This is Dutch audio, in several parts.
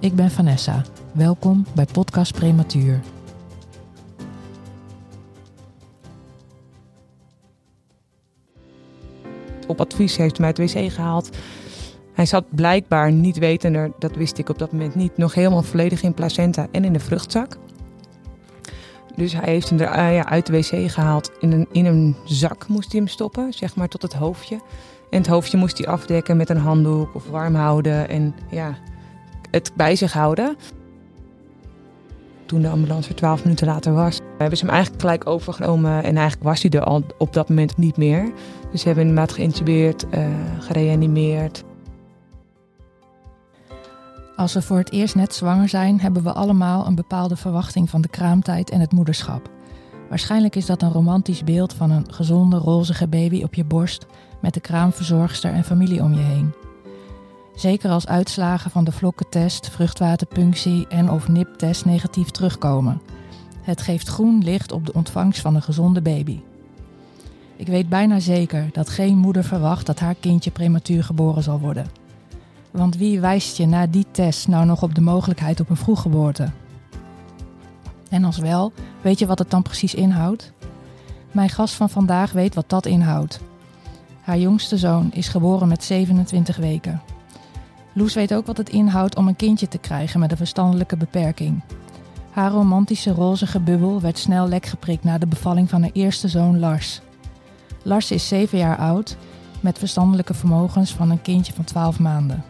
Ik ben Vanessa. Welkom bij Podcast Prematuur. Op advies heeft hij mij het wc gehaald. Hij zat blijkbaar niet wetender, dat wist ik op dat moment niet, nog helemaal volledig in placenta en in de vruchtzak. Dus hij heeft hem er uh, ja, uit de wc gehaald. In een, in een zak moest hij hem stoppen, zeg maar tot het hoofdje. En het hoofdje moest hij afdekken met een handdoek of warm houden en ja, het bij zich houden. Toen de ambulance er twaalf minuten later was, hebben ze hem eigenlijk gelijk overgenomen en eigenlijk was hij er al op dat moment niet meer. Dus ze hebben hem inderdaad geïntubeerd, uh, gereanimeerd. Als we voor het eerst net zwanger zijn, hebben we allemaal een bepaalde verwachting van de kraamtijd en het moederschap. Waarschijnlijk is dat een romantisch beeld van een gezonde, rozige baby op je borst met de kraamverzorgster en familie om je heen. Zeker als uitslagen van de vlokkentest, vruchtwaterpunctie en of NIP-test negatief terugkomen. Het geeft groen licht op de ontvangst van een gezonde baby. Ik weet bijna zeker dat geen moeder verwacht dat haar kindje prematuur geboren zal worden. Want wie wijst je na die test nou nog op de mogelijkheid op een vroeggeboorte? En als wel, weet je wat het dan precies inhoudt? Mijn gast van vandaag weet wat dat inhoudt. Haar jongste zoon is geboren met 27 weken. Loes weet ook wat het inhoudt om een kindje te krijgen met een verstandelijke beperking. Haar romantische rozige bubbel werd snel lek geprikt na de bevalling van haar eerste zoon Lars. Lars is 7 jaar oud, met verstandelijke vermogens van een kindje van 12 maanden.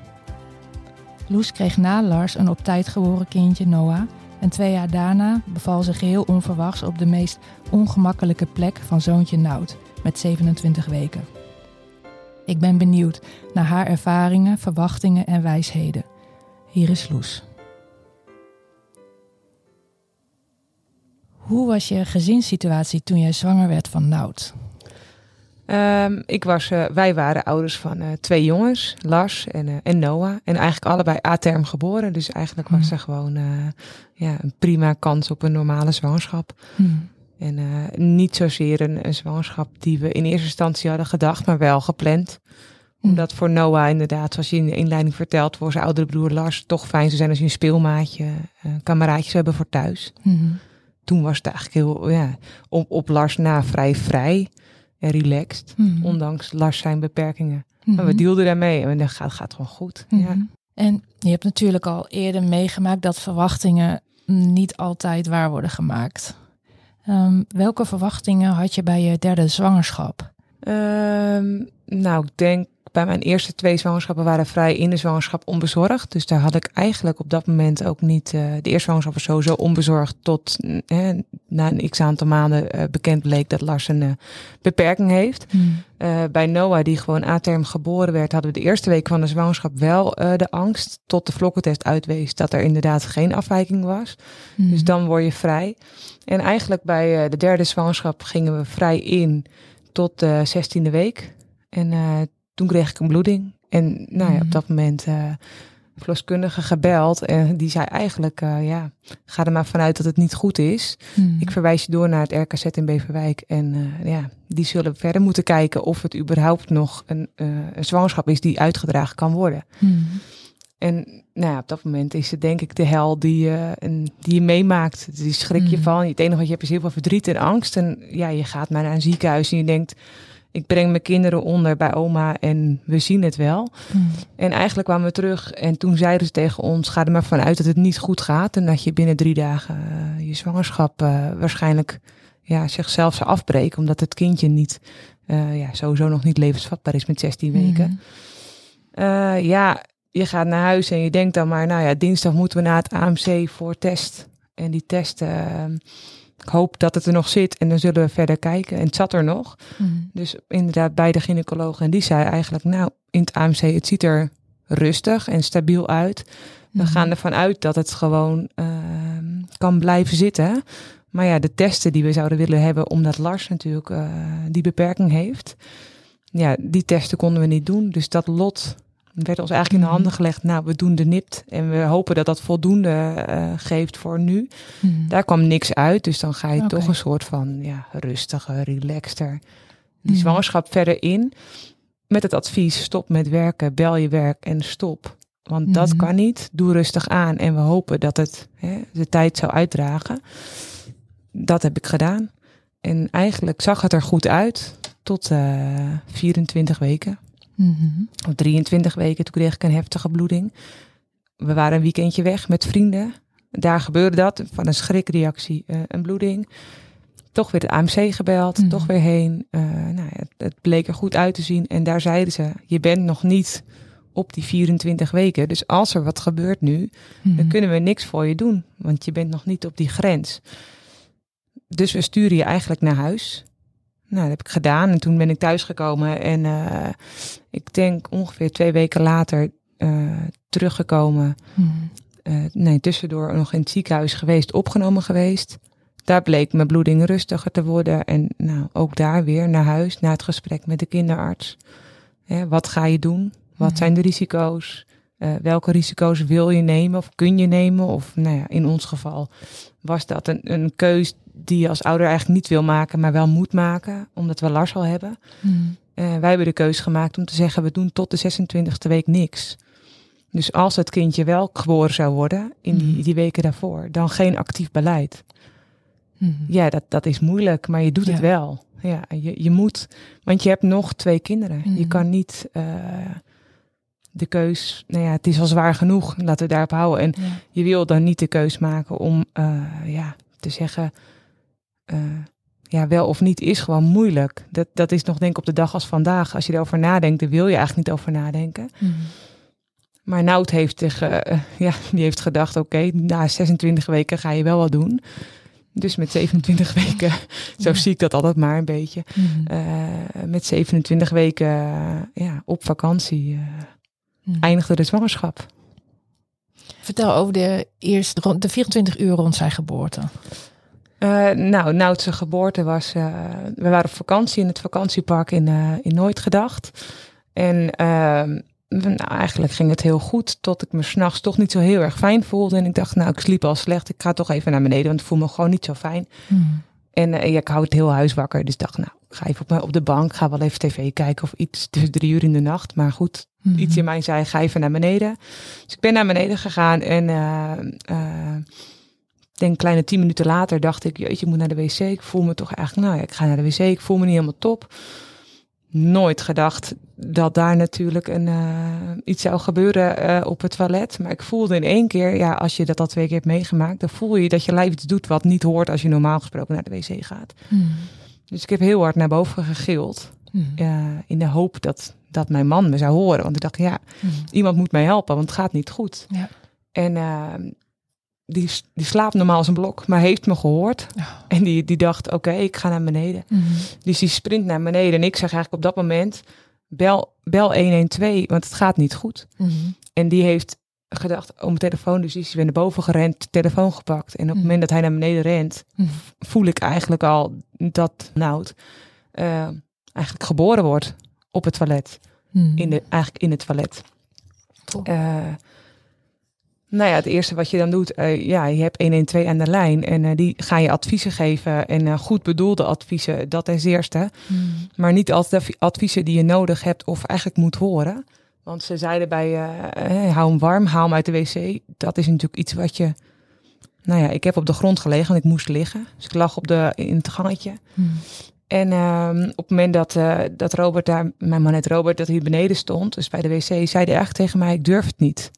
Loes kreeg na Lars een op tijd geboren kindje Noah en twee jaar daarna beval ze geheel onverwachts op de meest ongemakkelijke plek van zoontje Nout, met 27 weken. Ik ben benieuwd naar haar ervaringen, verwachtingen en wijsheden. Hier is Loes. Hoe was je gezinssituatie toen jij zwanger werd van Nout? Um, ik was, uh, wij waren ouders van uh, twee jongens, Lars en, uh, en Noah. En eigenlijk allebei A-term geboren. Dus eigenlijk was mm. er gewoon ja, een prima kans op een normale zwangerschap. Mm. En niet zozeer een, een, zwangerschap die we in eerste instantie hadden gedacht, maar wel gepland. Mm. Omdat voor Noah inderdaad, zoals je in de inleiding vertelt, voor zijn oudere broer Lars toch fijn zou zijn als je een speelmaatje, kameraadjes hebben voor thuis. -hmm. Toen was het eigenlijk heel, ja, op, op Lars na vrij vrij en relaxed. Mm. Ondanks Lars zijn beperkingen. Mm Maar we deelden daarmee en dat gaat, gaat gewoon goed. Ja. En je hebt natuurlijk al eerder meegemaakt dat verwachtingen niet altijd waar worden gemaakt. Um, welke verwachtingen had je bij je derde zwangerschap? Um, nou, ik denk bij mijn eerste twee zwangerschappen waren vrij in de zwangerschap onbezorgd. Dus daar had ik eigenlijk op dat moment ook niet. Uh, de eerste zwangerschap was sowieso onbezorgd. Tot uh, na een x aantal maanden uh, bekend bleek dat Lars een beperking heeft. Hmm. bij Noah, die gewoon A-term geboren werd, hadden we de eerste week van de zwangerschap wel de angst. Tot de vlokkentest uitwees dat er inderdaad geen afwijking was. Hmm. Dus dan word je vrij. En eigenlijk bij de derde zwangerschap gingen we vrij in tot de zestiende week. En toen kreeg ik een bloeding. En nou ja, op mhm. dat moment uh, verloskundige gebeld. En die zei eigenlijk, uh, ja, ga er maar vanuit dat het niet goed is. Mhm. Ik verwijs je door naar het RKZ in Beverwijk. En uh, ja, die zullen verder moeten kijken of het überhaupt nog een, een zwangerschap is die uitgedragen kan worden. Mhm. En nou ja, op dat moment is het denk ik de hel die je, die je meemaakt. Die schrik je van. Het enige wat je hebt is heel veel verdriet en angst. En ja, je gaat maar naar een ziekenhuis en je denkt ik breng mijn kinderen onder bij oma en we zien het wel. Hmm. En eigenlijk kwamen we terug en toen zeiden ze tegen ons: ga er maar vanuit dat het niet goed gaat en dat je binnen drie dagen uh, je zwangerschap uh, waarschijnlijk ja, zichzelf zou afbreken, omdat het kindje niet, uh, ja, sowieso nog niet levensvatbaar is met 16 weken. Hmm. ja, je gaat naar huis en je denkt dan maar, nou ja, dinsdag moeten we naar het AMC voor test. En die test ik hoop dat het er nog zit en dan zullen we verder kijken. En het zat er nog. Mm. Dus inderdaad bij de gynaecoloog. En die zei eigenlijk, nou, in het AMC, het ziet er rustig en stabiel uit. We Mhm. gaan ervan uit dat het gewoon ehm, kan blijven zitten. Maar ja, de testen die we zouden willen hebben, omdat Lars natuurlijk eh, die beperking heeft. Ja, die testen konden we niet doen. Dus dat lot werd ons eigenlijk in de Mhm. handen gelegd. Nou, we doen de NIPT en we hopen dat dat voldoende eh, geeft voor nu. Mhm. Daar kwam niks uit, dus dan ga je toch een soort van ja, rustiger, relaxter die Mhm. zwangerschap verder in. Met het advies, stop met werken, bel je werk en stop. Want dat Mhm. kan niet. Doe rustig aan en we hopen dat het hè, de tijd zou uitdragen. Dat heb ik gedaan. En eigenlijk zag het er goed uit tot eh 24 weken. Of 23 weken, toen kreeg ik een heftige bloeding. We waren een weekendje weg met vrienden. Daar gebeurde dat, van een schrikreactie, eh, een bloeding. Toch weer het AMC gebeld, Mhm. toch weer heen. Eh, nou, ja, het, het bleek er goed uit te zien. En daar zeiden ze, je bent nog niet op die 24 weken. Dus als er wat gebeurt nu, dan Mhm. kunnen we niks voor je doen. Want je bent nog niet op die grens. Dus we sturen je eigenlijk naar huis. Nou, dat heb ik gedaan. En toen ben ik thuisgekomen. En eh, ik denk ongeveer twee weken later eh, teruggekomen. Mhm. Eh, nee, tussendoor nog in het ziekenhuis geweest, opgenomen geweest. Daar bleek mijn bloeding rustiger te worden. En nou, ook daar weer naar huis, na het gesprek met de kinderarts. Hè, wat ga je doen? Wat Mhm. zijn de risico's? Eh, welke risico's wil je nemen of kun je nemen? Of nou ja, in ons geval was dat een, een keus die je als ouder eigenlijk niet wil maken, maar wel moet maken, omdat we Lars al hebben. Mhm. Eh, wij hebben de keus gemaakt om te zeggen, we doen tot de 26e week niks. Dus als het kindje wel geboren zou worden in die, Mhm. die weken daarvoor, dan geen actief beleid. Mhm. Ja, dat, dat is moeilijk, maar je doet het wel. Ja, je, je moet, want je hebt nog twee kinderen. Je Mhm. kan niet eh, de keus, nou ja, het is al zwaar genoeg, laten we daarop houden. En Ja. je wil dan niet de keus maken om eh, ja, te zeggen, ja, wel of niet is gewoon moeilijk. Dat, dat is nog denk ik op de dag als vandaag. Als je erover nadenkt, daar wil je eigenlijk niet over nadenken. Mhm. Maar Nout heeft, tegen, eh, ja, die heeft gedacht, oké, na 26 weken ga je wel wat doen. Dus met 27 weken, zo zie ik dat altijd maar een beetje. Eh, met 27 weken ja, op vakantie eh, eindigde de zwangerschap. Vertel over de eerste rond de 24 uur rond zijn geboorte. Eh, nou, Nout zijn geboorte was. eh, we waren op vakantie in het vakantiepark in, eh in Nooit gedacht. En ehm, nou, eigenlijk ging het heel goed. Tot ik me s'nachts toch niet zo heel erg fijn voelde. En ik dacht, nou, ik sliep al slecht. Ik ga toch even naar beneden, want ik voel me gewoon niet zo fijn. Mhm. En ja, ik hou het heel huis wakker. Dus ik dacht, nou, ik ga even op, op de bank. Ga wel even tv kijken of iets tussen drie uur in de nacht. Maar goed, Mhm. iets in mij zei, ga even naar beneden. Dus ik ben naar beneden gegaan en denk kleine tien minuten later dacht ik, jeetje, ik moet naar de wc. Ik voel me toch eigenlijk, nou ja, ik ga naar de wc. Ik voel me niet helemaal top. Nooit gedacht dat daar natuurlijk een, eh, iets zou gebeuren eh, op het toilet. Maar ik voelde in één keer, ja, als je dat al twee keer hebt meegemaakt, dan voel je dat je lijf iets doet wat niet hoort als je normaal gesproken naar de wc gaat. Mhm. Dus ik heb heel hard naar boven gegild. Mhm. eh, in de hoop dat, dat mijn man me zou horen. Want ik dacht, ja, Mhm. iemand moet mij helpen, want het gaat niet goed. Ja. En eh, die, die slaapt normaal als een blok, maar heeft me gehoord. Ja. En die, die dacht, oké, ik ga naar beneden. Mhm. Dus die sprint naar beneden. En ik zeg eigenlijk op dat moment, bel, bel 112, want het gaat niet goed. Mhm. En die heeft gedacht, oh mijn telefoon, dus die is weer naar boven gerend, telefoon gepakt. En op het Mhm. moment dat hij naar beneden rent, voel ik eigenlijk al dat Nout eh, eigenlijk geboren wordt op het toilet. In de, eigenlijk in het toilet. Top. Eh, nou ja, het eerste wat je dan doet, eh, ja, je hebt 112 aan de lijn en eh, die ga je adviezen geven en eh, goed bedoelde adviezen, dat is eerste. Mhm. Maar niet altijd adviezen die je nodig hebt of eigenlijk moet horen. Want ze zeiden bij, eh, hou hem warm, haal hem uit de wc. Dat is natuurlijk iets wat je, nou ja, ik heb op de grond gelegen, want ik moest liggen. Dus ik lag op de, in het gangetje. Mhm. En ehm, op het moment dat, dat Robert daar, mijn man heet Robert, dat hij beneden stond, dus bij de wc, zei hij eigenlijk tegen mij, ik durf het niet.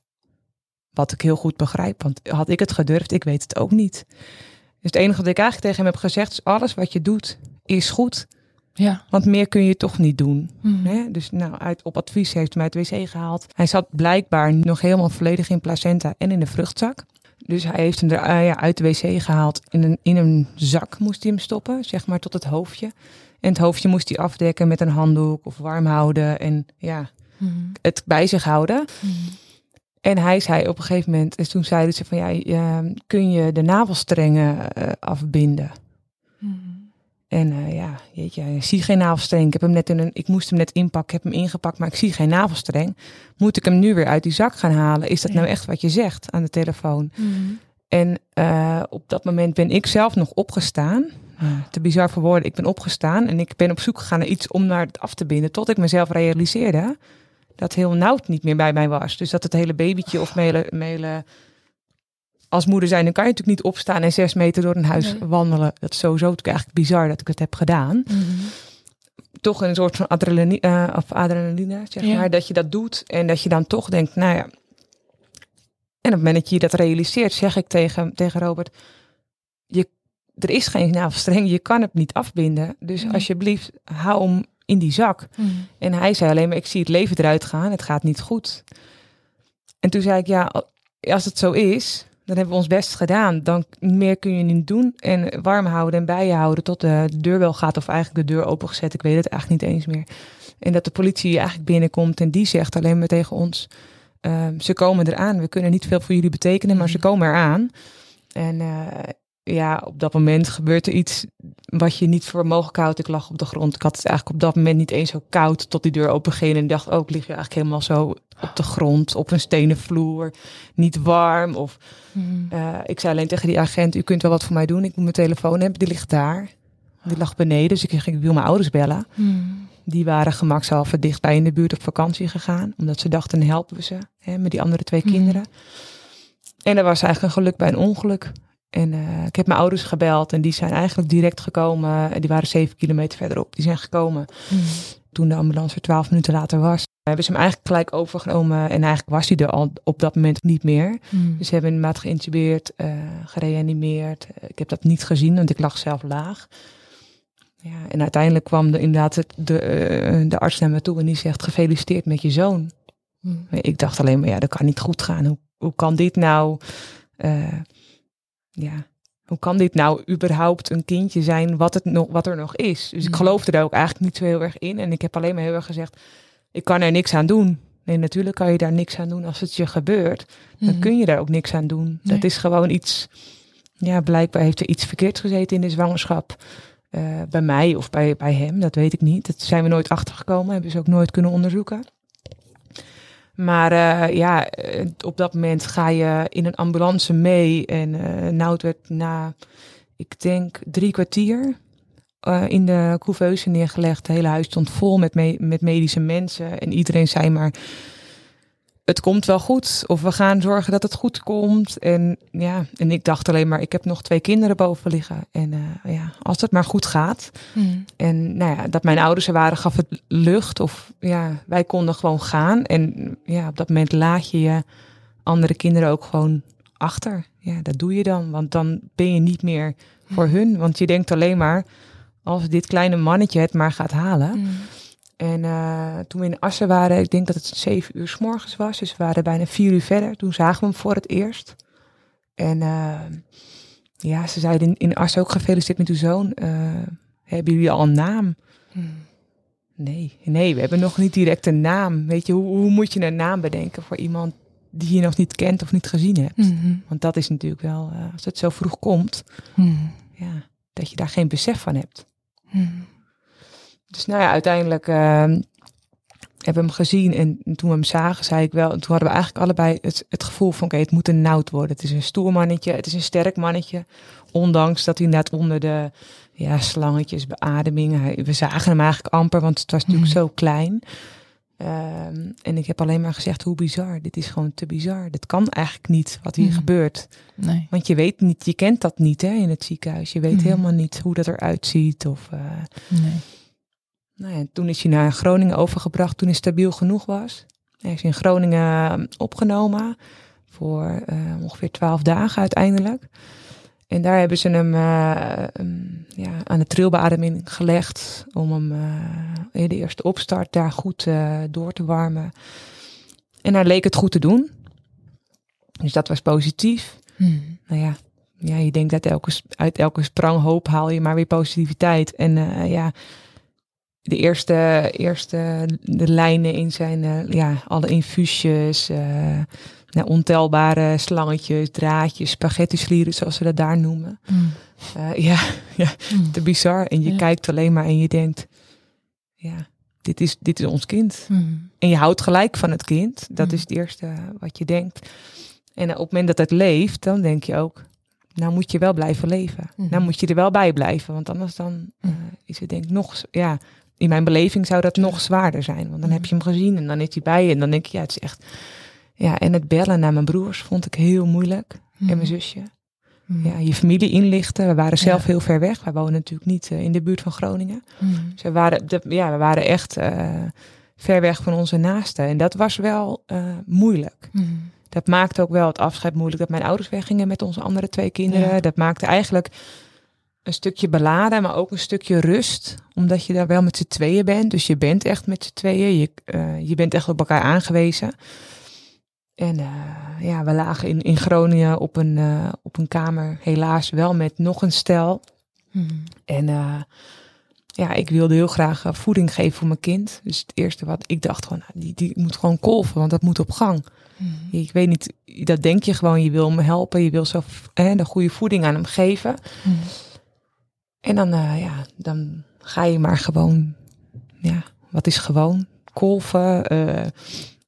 Wat ik heel goed begrijp, want had ik het gedurfd, ik weet het ook niet. Dus het enige wat ik eigenlijk tegen hem heb gezegd, is alles wat je doet, is goed. Ja. Want meer kun je toch niet doen. Mhm. Hè? Dus nou, uit, op advies heeft hij mij de wc gehaald. Hij zat blijkbaar nog helemaal volledig in placenta en in de vruchtzak. Dus hij heeft hem er eh, ja, uit de wc gehaald. In een, in een zak moest hij hem stoppen, zeg maar tot het hoofdje. En het hoofdje moest hij afdekken met een handdoek of warm houden. En ja, het bij zich houden. En hij zei op een gegeven moment, en toen zeiden ze van ja, ehm, kun je de navelstrengen uh, afbinden? En uh, ja, jeetje, ik zie geen navelstreng. Ik, heb hem net in een, ik moest hem net inpakken, ik heb hem ingepakt, maar ik zie geen navelstreng. Moet ik hem nu weer uit die zak gaan halen? Is dat nou echt wat je zegt aan de telefoon? En uh, op dat moment ben ik zelf nog opgestaan. te bizar voor woorden. Ik ben opgestaan en ik ben op zoek gegaan naar iets om naar het af te binden. Tot ik mezelf realiseerde dat heel Nout niet meer bij mij was. Dus dat het hele babytje of mele, mele als moeder zijn, dan kan je natuurlijk niet opstaan en zes meter door een huis wandelen. Dat is sowieso eigenlijk bizar dat ik het heb gedaan. Mm -hmm. Toch een soort van adrenaline, uh, of adrenaline zeg ja. maar, dat je dat doet en dat je dan toch denkt, nou ja. En op het moment dat je dat realiseert, zeg ik tegen, tegen Robert, je, er is geen navelstreng, je kan het niet afbinden. Dus mm. alsjeblieft, hou hem in die zak. Mm. En hij zei alleen maar, ik zie het leven eruit gaan, het gaat niet goed. En toen zei ik, ja, als het zo is, dan hebben we ons best gedaan. Dan meer kun je niet doen. En warm houden en bij je houden tot de deur wel gaat of eigenlijk de deur opengezet. Ik weet het eigenlijk niet eens meer. En dat de politie eigenlijk binnenkomt en die zegt alleen maar tegen ons, uh, ze komen eraan. We kunnen niet veel voor jullie betekenen, maar ze mm. komen eraan. En uh, ja, op dat moment gebeurt er iets wat je niet voor mogelijk houdt. Ik lag op de grond. Ik had het eigenlijk op dat moment niet eens zo koud tot die deur open ging. En dacht, oh, ik lig je eigenlijk helemaal zo op de grond, op een stenen vloer. Niet warm. Of hmm. uh, ik zei alleen tegen die agent, u kunt wel wat voor mij doen. Ik moet mijn telefoon hebben, die ligt daar. Die lag beneden, dus ik, ging, ik wil mijn ouders bellen. Hmm. Die waren gemakshalve dichtbij in de buurt op vakantie gegaan. Omdat ze dachten, helpen we ze hè, met die andere twee hmm. kinderen. En er was eigenlijk een geluk bij een ongeluk. En uh, ik heb mijn ouders gebeld en die zijn eigenlijk direct gekomen. Die waren zeven kilometer verderop. Die zijn gekomen mm. toen de ambulance er twaalf minuten later was. Hebben ze hem eigenlijk gelijk overgenomen en eigenlijk was hij er al op dat moment niet meer. Mm. Dus ze hebben hem inderdaad geïntubeerd, uh, gereanimeerd. ik heb dat niet gezien, want ik lag zelf laag. Ja, en uiteindelijk kwam de, inderdaad de, de, de arts naar me toe en die zegt gefeliciteerd met je zoon. Mm. Ik dacht alleen maar ja, dat kan niet goed gaan. Hoe, hoe kan dit nou? Uh, ja, hoe kan dit nou überhaupt een kindje zijn wat, het nog, wat er nog is? Dus ik mm. geloofde daar ook eigenlijk niet zo heel erg in. En ik heb alleen maar heel erg gezegd, ik kan er niks aan doen. Nee, natuurlijk kan je daar niks aan doen als het je gebeurt. Dan mm-hmm. kun je daar ook niks aan doen. Dat is gewoon iets, ja, blijkbaar heeft er iets verkeerd gezeten in de zwangerschap. Uh, bij mij of bij, bij hem, dat weet ik niet. Dat zijn we nooit achtergekomen, hebben ze ook nooit kunnen onderzoeken. Maar uh, ja, eh, op dat moment ga je in een ambulance mee. En uh, nou, het werd na, ik denk, drie kwartier in de couveuse neergelegd. Het hele huis stond vol met, me met medische mensen. En iedereen zei maar, het komt wel goed. Of we gaan zorgen dat het goed komt. En ja, en ik dacht alleen maar, ik heb nog twee kinderen boven liggen. En uh, ja, als het maar goed gaat. Hmm. En nou ja, dat mijn ouders er waren, gaf het lucht. Of ja, wij konden gewoon gaan. En ja, op dat moment laat je je andere kinderen ook gewoon achter. Ja, dat doe je dan. Want dan ben je niet meer voor hmm. hun. Want je denkt alleen maar, als dit kleine mannetje het maar gaat halen. Hmm. En uh, toen we in Assen waren, ik denk dat het zeven uur s morgens was. Dus we waren bijna vier uur verder. Toen zagen we hem voor het eerst. En uh, ja, ze zeiden in, in Assen ook gefeliciteerd met uw zoon. Uh, hebben jullie al een naam? Hmm. Nee, nee, we hebben nog niet direct een naam. Weet je, hoe, hoe moet je een naam bedenken voor iemand die je nog niet kent of niet gezien hebt? Mm Want dat is natuurlijk wel, als het zo vroeg komt, mm. ja, dat je daar geen besef van hebt. Mm. Dus nou ja, uiteindelijk uh, hebben we hem gezien en toen we hem zagen, zei ik wel, toen hadden we eigenlijk allebei het, het gevoel van, oké, het moet een nout worden. Het is een stoer mannetje, het is een sterk mannetje. Ondanks dat hij net onder de ja, slangetjes, beademingen, we zagen hem eigenlijk amper, want het was natuurlijk mhm. zo klein. Um, en ik heb alleen maar gezegd, hoe bizar. Dit is gewoon te bizar. Dit kan eigenlijk niet wat hier mm. gebeurt. Nee. Want je weet niet, je kent dat niet hè, in het ziekenhuis. Je weet mm. helemaal niet hoe dat eruit ziet. Of, uh, nee. Nou ja, toen is hij naar Groningen overgebracht toen hij stabiel genoeg was. Hij is in Groningen ehm, opgenomen voor uh, ongeveer twaalf dagen uiteindelijk. En daar hebben ze hem uh, um, ja, aan de trilbeademing gelegd om hem uh, in de eerste opstart daar goed door te warmen. En daar leek het goed te doen. Dus dat was positief. Hmm. Nou ja, ja, je denkt dat elke, uit elke spranghoop haal je maar weer positiviteit. En ja, de eerste, eerste de lijnen in zijn, eh, ja, alle infuusjes, eh, nou, ontelbare slangetjes, draadjes, spaghetti slieren, zoals ze dat daar noemen. Mm. Eh, ja, ja, Mm. te bizar. En je Ja. kijkt alleen maar en je denkt, ja, dit is, dit is ons kind. Mm. En je houdt gelijk van het kind. Dat is het eerste wat je denkt. En op het moment dat het leeft, dan denk je ook, nou moet je wel blijven leven. Nou moet je er wel bij blijven, want anders dan Mhm. is het denk ik nog, ja, in mijn beleving zou dat nog zwaarder zijn. Want dan heb je hem gezien en dan is hij bij je en dan denk je, ja, het is echt, ja, en het bellen naar mijn broers vond ik heel moeilijk. En mijn zusje. Mm. Ja, je familie inlichten. We waren zelf Ja. heel ver weg. Wij wonen natuurlijk niet eh, in de buurt van Groningen. Mm. Dus we waren, de, ja, we waren echt eh, ver weg van onze naasten. En dat was wel eh, moeilijk. Mm. Dat maakte ook wel het afscheid moeilijk dat mijn ouders weggingen met onze andere twee kinderen. Ja. Dat maakte eigenlijk een stukje beladen, maar ook een stukje rust. Omdat je daar wel met z'n tweeën bent. Dus je bent echt met z'n tweeën. Je, eh, je bent echt op elkaar aangewezen. En eh, ja, we lagen in, in Groningen op een, eh, op een kamer, helaas wel met nog een stel. Mm. En ja, ik wilde heel graag voeding geven voor mijn kind. Dus het eerste wat ik dacht, gewoon, nou, die, die moet gewoon kolven, want dat moet op gang. Mm. Ik weet niet, dat denk je gewoon. Je wil hem helpen, je wil zo hè, de goede voeding aan hem geven. Mm. En dan, eh, ja, dan ga je maar gewoon, ja, wat is gewoon? Kolven. eh,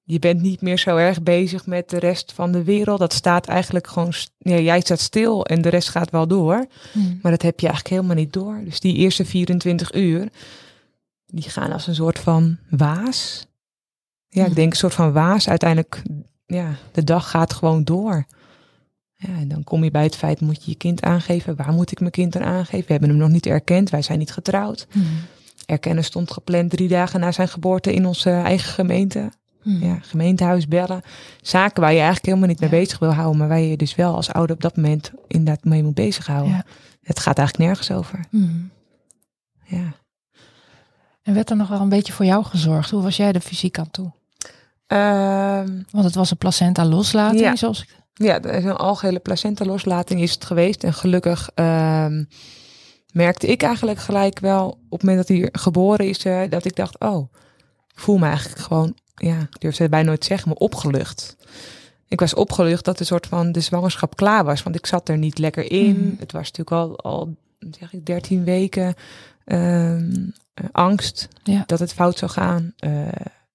je bent niet meer zo erg bezig met de rest van de wereld. Dat staat eigenlijk gewoon, ja, jij staat stil en de rest gaat wel door. Mm. Maar dat heb je eigenlijk helemaal niet door. Dus die eerste 24 uur, die gaan als een soort van waas. Ja, ik Mhm. denk een soort van waas. Uiteindelijk, ja, de dag gaat gewoon door. Ja, en dan kom je bij het feit, moet je je kind aangeven? Waar moet ik mijn kind dan aangeven? We hebben hem nog niet erkend, wij zijn niet getrouwd. Mm. Erkennen stond gepland drie dagen na zijn geboorte in onze eigen gemeente. Mm. Ja, gemeentehuis bellen. Zaken waar je eigenlijk helemaal niet mee Ja. bezig wil houden, maar waar je dus wel als ouder op dat moment inderdaad mee moet bezighouden. Ja. Het gaat eigenlijk nergens over. Mm. Ja. En werd er nog wel een beetje voor jou gezorgd? Hoe was jij er fysiek aan toe? Ehm, Want het was een placenta loslating, Ja. zoals ik... ja, er is een algehele placenta loslating is het geweest. En gelukkig ehm, merkte ik eigenlijk gelijk wel op het moment dat hij geboren is, eh, dat ik dacht, oh, ik voel me eigenlijk gewoon, ja, ik durf het bijna nooit zeggen, maar opgelucht. Ik was opgelucht dat de soort van de zwangerschap klaar was, want ik zat er niet lekker in. Mhm. Het was natuurlijk al, al zeg ik, 13 weken ehm, eh, angst Ja. dat het fout zou gaan. Eh,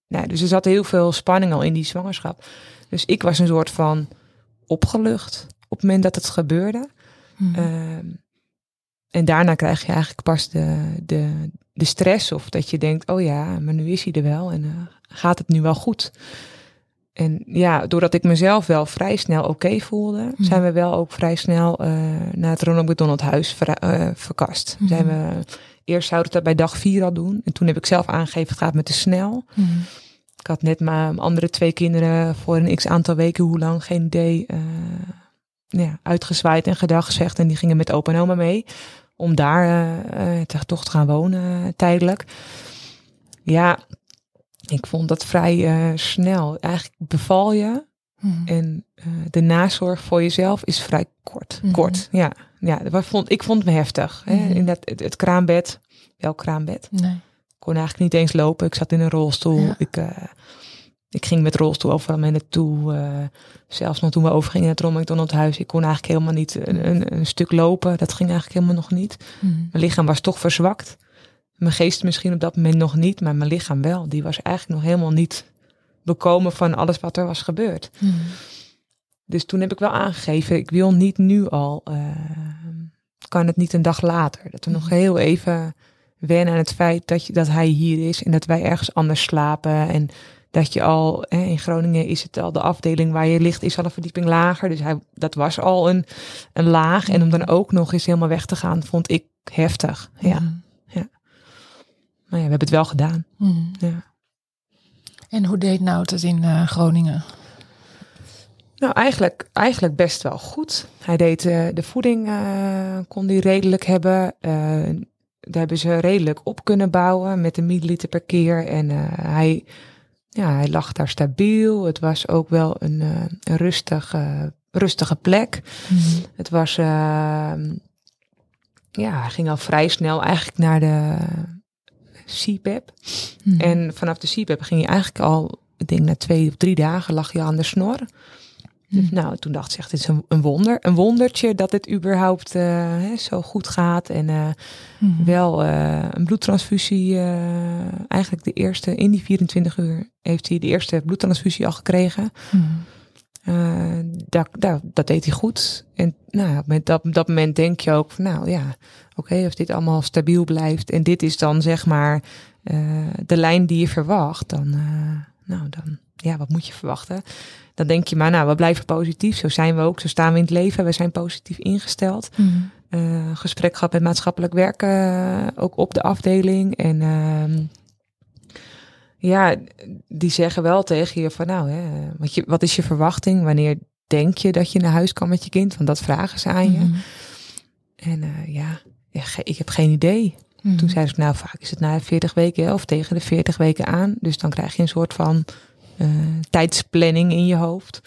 nou, dus er zat heel veel spanning al in die zwangerschap. Dus ik was een soort van opgelucht op het moment dat het gebeurde. Mm. Ehm, en daarna krijg je eigenlijk pas de, de, de stress of dat je denkt, oh ja, maar nu is hij er wel en eh, gaat het nu wel goed? En ja, doordat ik mezelf wel vrij snel oké voelde, Mhm. zijn we wel ook vrij snel eh, naar het Ronald McDonald huis ver, eh, verkast. Mhm. Zijn we, eerst zouden we dat bij dag vier al doen. En toen heb ik zelf aangegeven, het gaat me te snel. Mm. Had net mijn andere twee kinderen voor een x aantal weken, hoe lang, geen idee, eh, ja, uitgezwaaid en gedag gezegd. En die gingen met opa en oma mee, om daar eh, eh, te, toch te gaan wonen tijdelijk. Ja, ik vond dat vrij snel. Eigenlijk beval je Mm. en de nazorg voor jezelf is vrij kort. Mhm. Kort, ja. ja dat vond, ik vond me heftig. Hè? Mhm. In dat, het, het kraambed, welk kraambed? Nee. Ik kon eigenlijk niet eens lopen. Ik zat in een rolstoel. Ja. Ik, ik ging met rolstoel overal mee naartoe. eh zelfs nog toen we overgingen naar het huis. Ik kon eigenlijk helemaal niet een, een, een stuk lopen. Dat ging eigenlijk helemaal nog niet. Mm. Mijn lichaam was toch verzwakt. Mijn geest misschien op dat moment nog niet, maar mijn lichaam wel. Die was eigenlijk nog helemaal niet bekomen van alles wat er was gebeurd. Mm. Dus toen heb ik wel aangegeven, ik wil niet nu al, eh, kan het niet een dag later. Dat we nog Mhm. heel even wennen aan het feit dat, je, dat hij hier is en dat wij ergens anders slapen. En dat je al, hè, in Groningen is het al de afdeling waar je ligt, is al een verdieping lager. Dus hij, dat was al een, een laag. En om dan ook nog eens helemaal weg te gaan, vond ik heftig. Ja, Mm. maar ja, we hebben het wel gedaan. Mm. Ja. En hoe deed Nout het in eh, Groningen? Nou, eigenlijk, eigenlijk best wel goed. Hij deed eh, de voeding, eh, kon hij redelijk hebben. Eh, daar hebben ze redelijk op kunnen bouwen met een milliliter per keer. En hij, ja, hij lag daar stabiel. Het was ook wel een, eh, een rustige, rustige plek. Mm. Het was, eh, ja, hij ging al vrij snel eigenlijk naar de CPAP. Mhm. En vanaf de CPAP ging je eigenlijk al, ik denk na twee of drie dagen lag je aan de snor. Dus Mhm. nou, toen dacht ik, echt, dit is een, een wonder. Een wondertje dat dit überhaupt eh, hè, zo goed gaat. En eh, Mhm. wel eh, een bloedtransfusie. eigenlijk de eerste, in die 24 uur heeft hij de eerste bloedtransfusie al gekregen. Mhm. Eh, dat, dat, dat deed hij goed. En nou, met dat, dat moment denk je ook van, nou ja, oké, als dit allemaal stabiel blijft en dit is dan zeg maar de lijn die je verwacht, dan, nou dan, ja, wat moet je verwachten? Dan denk je maar, nou, we blijven positief. Zo zijn we ook, zo staan we in het leven. We zijn positief ingesteld. Mhm. Eh, gesprek gehad met maatschappelijk werken, eh, ook op de afdeling. En ehm, ja, die zeggen wel tegen je van nou, hè, wat, je, wat is je verwachting? Wanneer denk je dat je naar huis kan met je kind? Want dat vragen ze aan je. Mhm. En eh, ja, ik heb geen idee. Mhm. Toen zeiden ze, nou vaak is het na de 40 weken of tegen de 40 weken aan. Dus dan krijg je een soort van eh, tijdsplanning in je hoofd.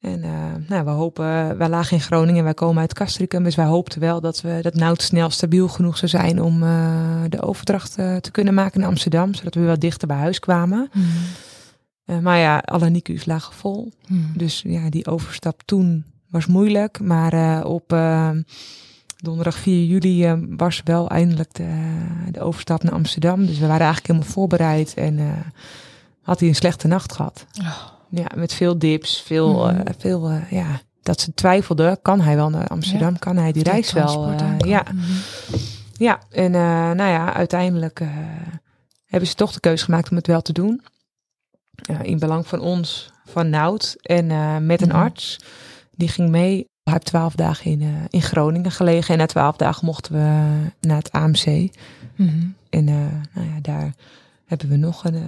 En eh, nou, we hopen, wij lagen in Groningen, wij komen uit Castricum. Dus wij hoopten wel dat we dat nou snel stabiel genoeg zou zijn om eh, de overdracht te kunnen maken naar Amsterdam. Zodat we wel dichter bij huis kwamen. Mhm. Maar ja, alle NICU's lagen vol. Mhm. Dus ja, die overstap toen was moeilijk. Maar op donderdag 4 juli eh, was wel eindelijk de, de overstap naar Amsterdam. Dus we waren eigenlijk helemaal voorbereid. En eh, had hij een slechte nacht gehad. Oh. Ja, met veel dips, veel, Mhm. eh, veel eh, ja, dat ze twijfelden. Kan hij wel naar Amsterdam? Kan hij die reis wel? Eh, ja, Mhm. ja, en eh, nou ja, uiteindelijk eh, hebben ze toch de keuze gemaakt om het wel te doen. In belang van ons, van Nout en eh, met een Mhm. arts. Die ging mee. Hij heeft twaalf dagen in, eh, in Groningen gelegen. En na twaalf dagen mochten we naar het AMC. Mhm. En eh, nou ja, daar hebben we nog een, eh,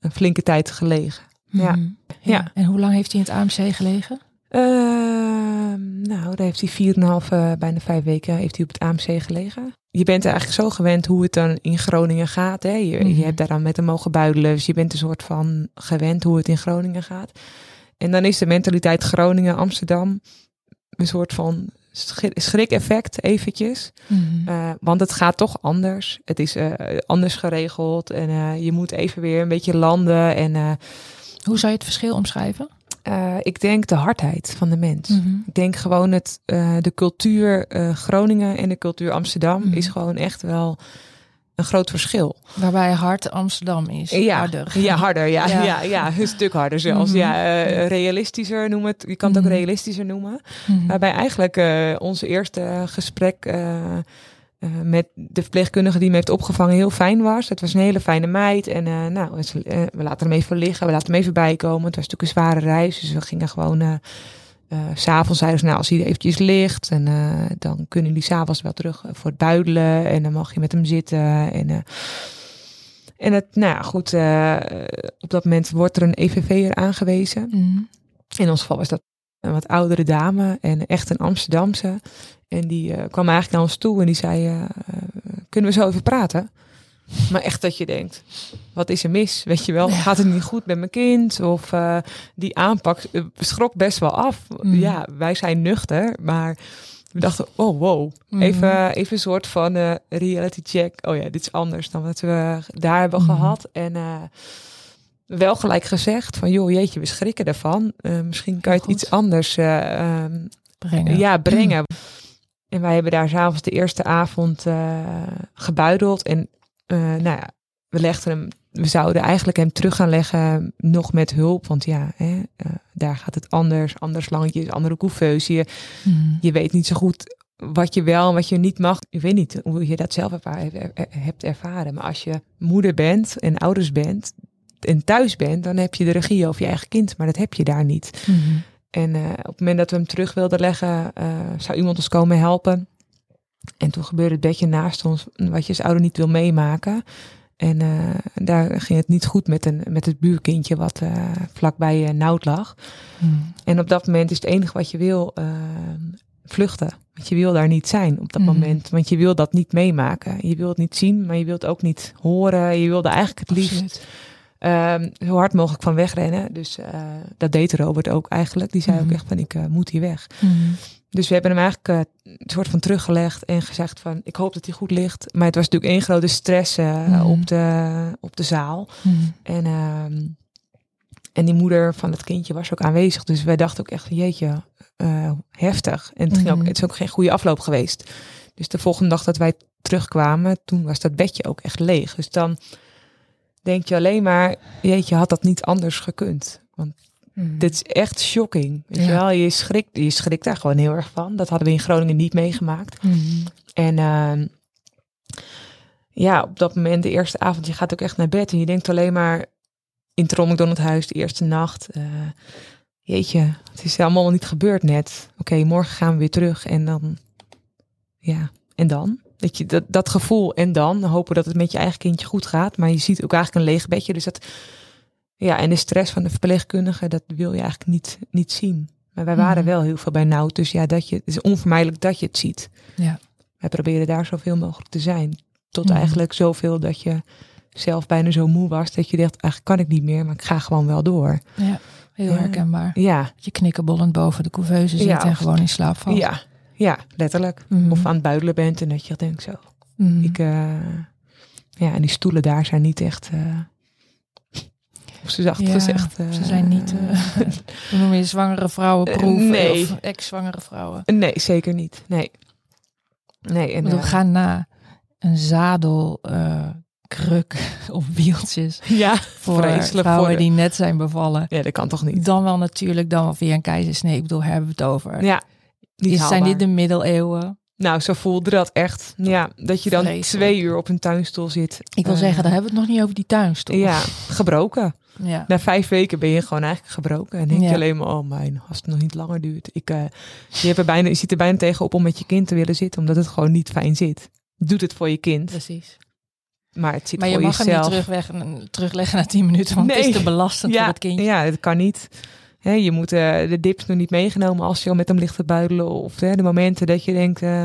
een flinke tijd gelegen. Ja. Mhm. Ja. En hoe lang heeft hij in het AMC gelegen? Ehm, nou, daar heeft hij 4,5, eh bijna vijf weken heeft hij op het AMC gelegen. Je bent eigenlijk zo gewend hoe het dan in Groningen gaat. Hè? Je, Mhm. je hebt daar dan met hem mogen buidelen. Dus je bent een soort van gewend hoe het in Groningen gaat. En dan is de mentaliteit Groningen, Amsterdam een soort van schri- schrik-effect eventjes. Mhm. Eh, want het gaat toch anders. Het is eh, anders geregeld en eh, je moet even weer een beetje landen. En Hoe zou je het verschil omschrijven? ik denk de hardheid van de mens. Mhm. Ik denk gewoon het, de cultuur Groningen en de cultuur Amsterdam Mhm. is gewoon echt wel een groot verschil. Waarbij hard Amsterdam is. Ja, Harder. Ja, harder. Ja, Ja. ja. Ja, een stuk harder zelfs. Mhm. Ja, eh, realistischer noem het. Je kan het ook Mhm. realistischer noemen. Mhm. Waarbij eigenlijk eh ons eerste gesprek eh, met de verpleegkundige die me heeft opgevangen heel fijn was. Het was een hele fijne meid. En nou, we laten hem even liggen. We laten hem even bijkomen. Het was natuurlijk een zware reis. Dus we gingen gewoon... eh s'avonds zeiden ze, nou, als hij eventjes ligt, en, eh, dan kunnen jullie s'avonds wel terug eh, voor het buidelen. En dan mag je met hem zitten. En, en het, nou ja, goed, op dat moment wordt er een EVV'er aangewezen. Mhm. In ons geval was dat een wat oudere dame en echt een Amsterdamse. En die kwam eigenlijk naar ons toe en die zei, kunnen we zo even praten? Maar echt dat je denkt, wat is er mis? Weet je wel, Ja. gaat het niet goed met mijn kind? Of eh, die aanpak eh, schrok best wel af. Mhm. Ja, wij zijn nuchter, maar we dachten, oh wow, Mhm. even, even een soort van eh, reality check. Oh ja, dit is anders dan wat we daar hebben Mhm. gehad. En wel gelijk gezegd van, joh, jeetje, we schrikken ervan. Misschien kan je het Goed. iets anders eh, ehm, Brengen. ja, brengen. En wij hebben daar s'avonds de eerste avond gebuideld. En eh, nou ja, we legden hem, we zouden eigenlijk hem terug gaan leggen, nog met hulp. Want ja, hè, eh, daar gaat het anders, anders landjes, andere couveuse. Je, Mhm. je weet niet zo goed wat je wel en wat je niet mag. Ik weet niet hoe je dat zelf er- er- hebt ervaren. Maar als je moeder bent en ouders bent en thuis bent, dan heb je de regie over je eigen kind. Maar dat heb je daar niet. Mhm. En eh, op het moment dat we hem terug wilden leggen, zou iemand ons komen helpen. En toen gebeurde het bedje naast ons, wat je als ouder niet wil meemaken. En eh, daar ging het niet goed met, een, met het buurkindje wat eh, vlakbij uh, Nout lag. Mhm. En op dat moment is het enige wat je wil eh, vluchten. Want je wil daar niet zijn op dat Mhm. moment. Want je wil dat niet meemaken. Je wilt het niet zien, maar je wilt ook niet horen. Je wilde eigenlijk het liefst ehm, zo hard mogelijk van wegrennen. Dus eh, dat deed Robert ook eigenlijk. Die zei ook echt van, ik eh, moet hier weg. Dus we hebben hem eigenlijk eh, een soort van teruggelegd en gezegd van, ik hoop dat hij goed ligt. Maar het was natuurlijk één grote stress eh, Mhm. op, de, op de zaal. Mhm. En, ehm, en die moeder van het kindje was ook aanwezig. Dus wij dachten ook echt van jeetje, eh, heftig. En het, ging ook, Mhm. het is ook geen goede afloop geweest. Dus de volgende dag dat wij terugkwamen, toen was dat bedje ook echt leeg. Dus dan denk je alleen maar, jeetje, had dat niet anders gekund? Want Mhm. dit is echt shocking. Weet je wel, je schrikt, je schrikt daar gewoon heel erg van. Dat hadden we in Groningen niet meegemaakt. Mhm. En ehm, ja, op dat moment, de eerste avond, je gaat ook echt naar bed en je denkt alleen maar in het huis, de eerste nacht. eh, jeetje, het is allemaal niet gebeurd net. Oké, morgen gaan we weer terug en dan, ja, en dan? Dat, je, dat, dat gevoel en dan hopen dat het met je eigen kindje goed gaat. Maar je ziet ook eigenlijk een leeg bedje. Dus dat, ja, en de stress van de verpleegkundige, dat wil je eigenlijk niet, niet zien. Maar wij waren Mhm. wel heel veel bij Nout. Dus ja, dat je, het is onvermijdelijk dat je het ziet. Ja. Wij proberen daar zoveel mogelijk te zijn. Tot Mhm. eigenlijk zoveel dat je zelf bijna zo moe was. Dat je dacht, eigenlijk kan ik niet meer, maar ik ga gewoon wel door. ja, heel herkenbaar. Ja, Dat je knikkenbollend boven de couveuse zit Ja, en gewoon in slaap valt. ja, ja, letterlijk. Mhm. Of aan het buidelen bent en dat je denkt zo. Ik, eh, ja, en die stoelen daar zijn niet echt, eh ze zacht Ja, gezegd. eh, Ze zijn niet, eh, hoe noem je, zwangere vrouwenproef Eh, nee. of ex-zwangere vrouwen. nee, zeker niet. Nee. Nee, en, bedoel, eh, ga na een zadel, eh, kruk of wieltjes ja, voor Vreselijk vrouwen voor de- die net zijn bevallen. ja, dat kan toch niet? Dan wel natuurlijk, dan wel via een keizersnee. Ik bedoel, hebben we het over. Ja, niet Is, zijn dit de middeleeuwen? Nou, zo voelde dat echt. Ja, dat je dan twee uur op een tuinstoel zit. Ik wil Eh, zeggen, daar hebben we het nog niet over die tuinstoel. Ja, gebroken. ja. Na vijf weken ben je gewoon eigenlijk gebroken. En denk je alleen maar, oh mijn, als het nog niet langer duurt. Ik, eh, je, hebt er bijna, je ziet er bijna tegenop om met je kind te willen zitten, omdat het gewoon niet fijn zit. Doet het voor je kind, Precies. maar het zit Maar je voor mag hem jezelf. niet terugweg, terugleggen na 10 minuten, want het Nee. is te belastend voor ja, het kindje. ja, dat kan niet. Hè, je moet eh, de dips nog niet meegenomen als je al met hem ligt te buidelen. Of hè, de momenten dat je denkt, eh,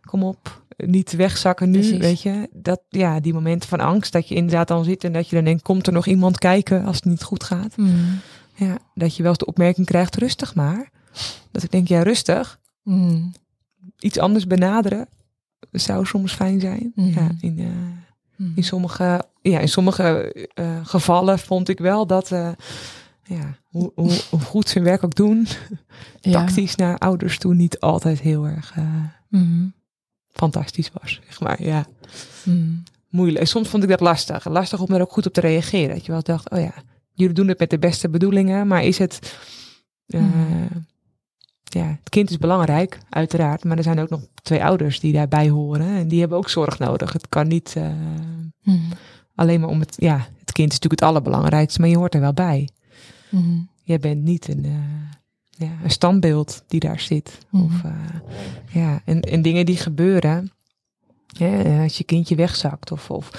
kom op, niet wegzakken nu, Precies. weet je. Dat, ja, die momenten van angst, dat je inderdaad dan zit en dat je dan denkt, komt er nog iemand kijken als het niet goed gaat. Mm. Ja, dat je wel eens de opmerking krijgt, rustig maar. Dat ik denk, ja, rustig. Mm. Iets anders benaderen zou soms fijn zijn. Mhm. Ja, in, eh, in sommige, ja, in sommige gevallen vond ik wel dat, ja, hoe, hoe, hoe goed ze hun werk ook doen, Ja. tactisch naar ouders toe niet altijd heel erg eh, Mm. fantastisch was. Zeg maar, ja, Mm. moeilijk. Soms vond ik dat lastig. Lastig om er ook goed op te reageren. Dat je wel dacht, oh ja, jullie doen het met de beste bedoelingen, maar is het... eh, Mhm. Ja, het kind is belangrijk, uiteraard. Maar er zijn ook nog twee ouders die daarbij horen. En die hebben ook zorg nodig. Het kan niet eh, alleen maar om het... Ja, het kind is natuurlijk het allerbelangrijkste, maar je hoort er wel bij. Mm. Jij bent niet een, eh, ja, een standbeeld die daar zit. Mhm. Of, eh, ja, en, en dingen die gebeuren. eh, als je kindje wegzakt. Of, of,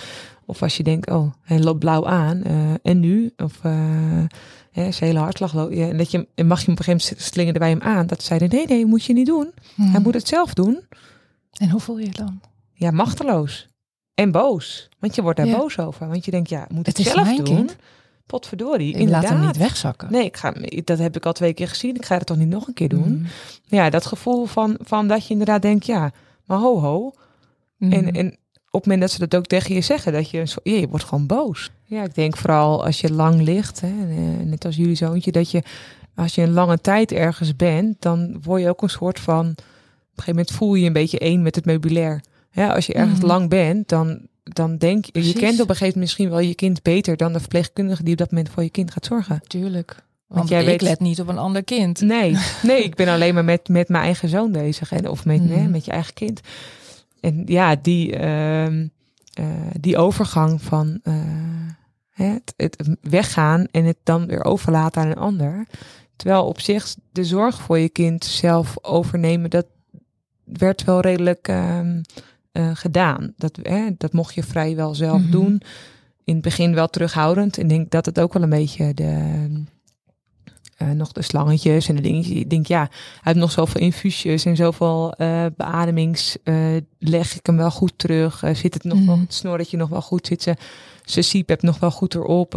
of als je denkt, oh, hij loopt blauw aan. en nu? Of eh hè, zijn hele hartslag loopt. Ja, en dat je, en mag je hem op een gegeven moment slingerde bij hem aan. Dat zeiden, nee, nee, moet je niet doen. Mm. Hij moet het zelf doen. En hoe voel je je dan? Ja, machteloos. En boos. Want je wordt daar Ja. boos over. Want je denkt, ja, moet het, zelf doen. kind. Potverdorie, Ik inderdaad. laat hem niet wegzakken. Nee, ik ga, dat heb ik al twee keer gezien. Ik ga het toch niet nog een keer doen. Mm. Ja, dat gevoel van, van dat je inderdaad denkt, ja, maar ho ho. Mm. En, en op het moment dat ze dat ook tegen je zeggen, dat je, je wordt gewoon boos. Ja, ik denk vooral als je lang ligt, hè, eh, net als jullie zoontje, dat je als je een lange tijd ergens bent, dan word je ook een soort van, op een gegeven moment voel je je een beetje één met het meubilair. Ja, als je ergens Mhm. lang bent, dan, dan denk je, je kent op een gegeven moment misschien wel je kind beter dan de verpleegkundige die op dat moment voor je kind gaat zorgen. Tuurlijk. Want jij ik weet- let niet op een ander kind. Nee, nee, ik ben alleen maar met, met mijn eigen zoon bezig. En, of met, Mhm. met je eigen kind. En ja, die, ehm, eh, die overgang van eh, het, het weggaan en het dan weer overlaten aan een ander. Terwijl op zich de zorg voor je kind zelf overnemen, dat werd wel redelijk eh, gedaan. Dat, hè, dat mocht je vrij wel zelf Mhm. doen. In het begin wel terughoudend. En ik denk dat het ook wel een beetje de, eh, nog de slangetjes en de dingetjes. Ik denk, ja, hij heeft nog zoveel infuusjes en zoveel uh, beademings. Leg ik hem wel goed terug? zit het nog Mhm. wel, het snorretje nog wel goed? Zit ze, zijn siep nog wel goed erop?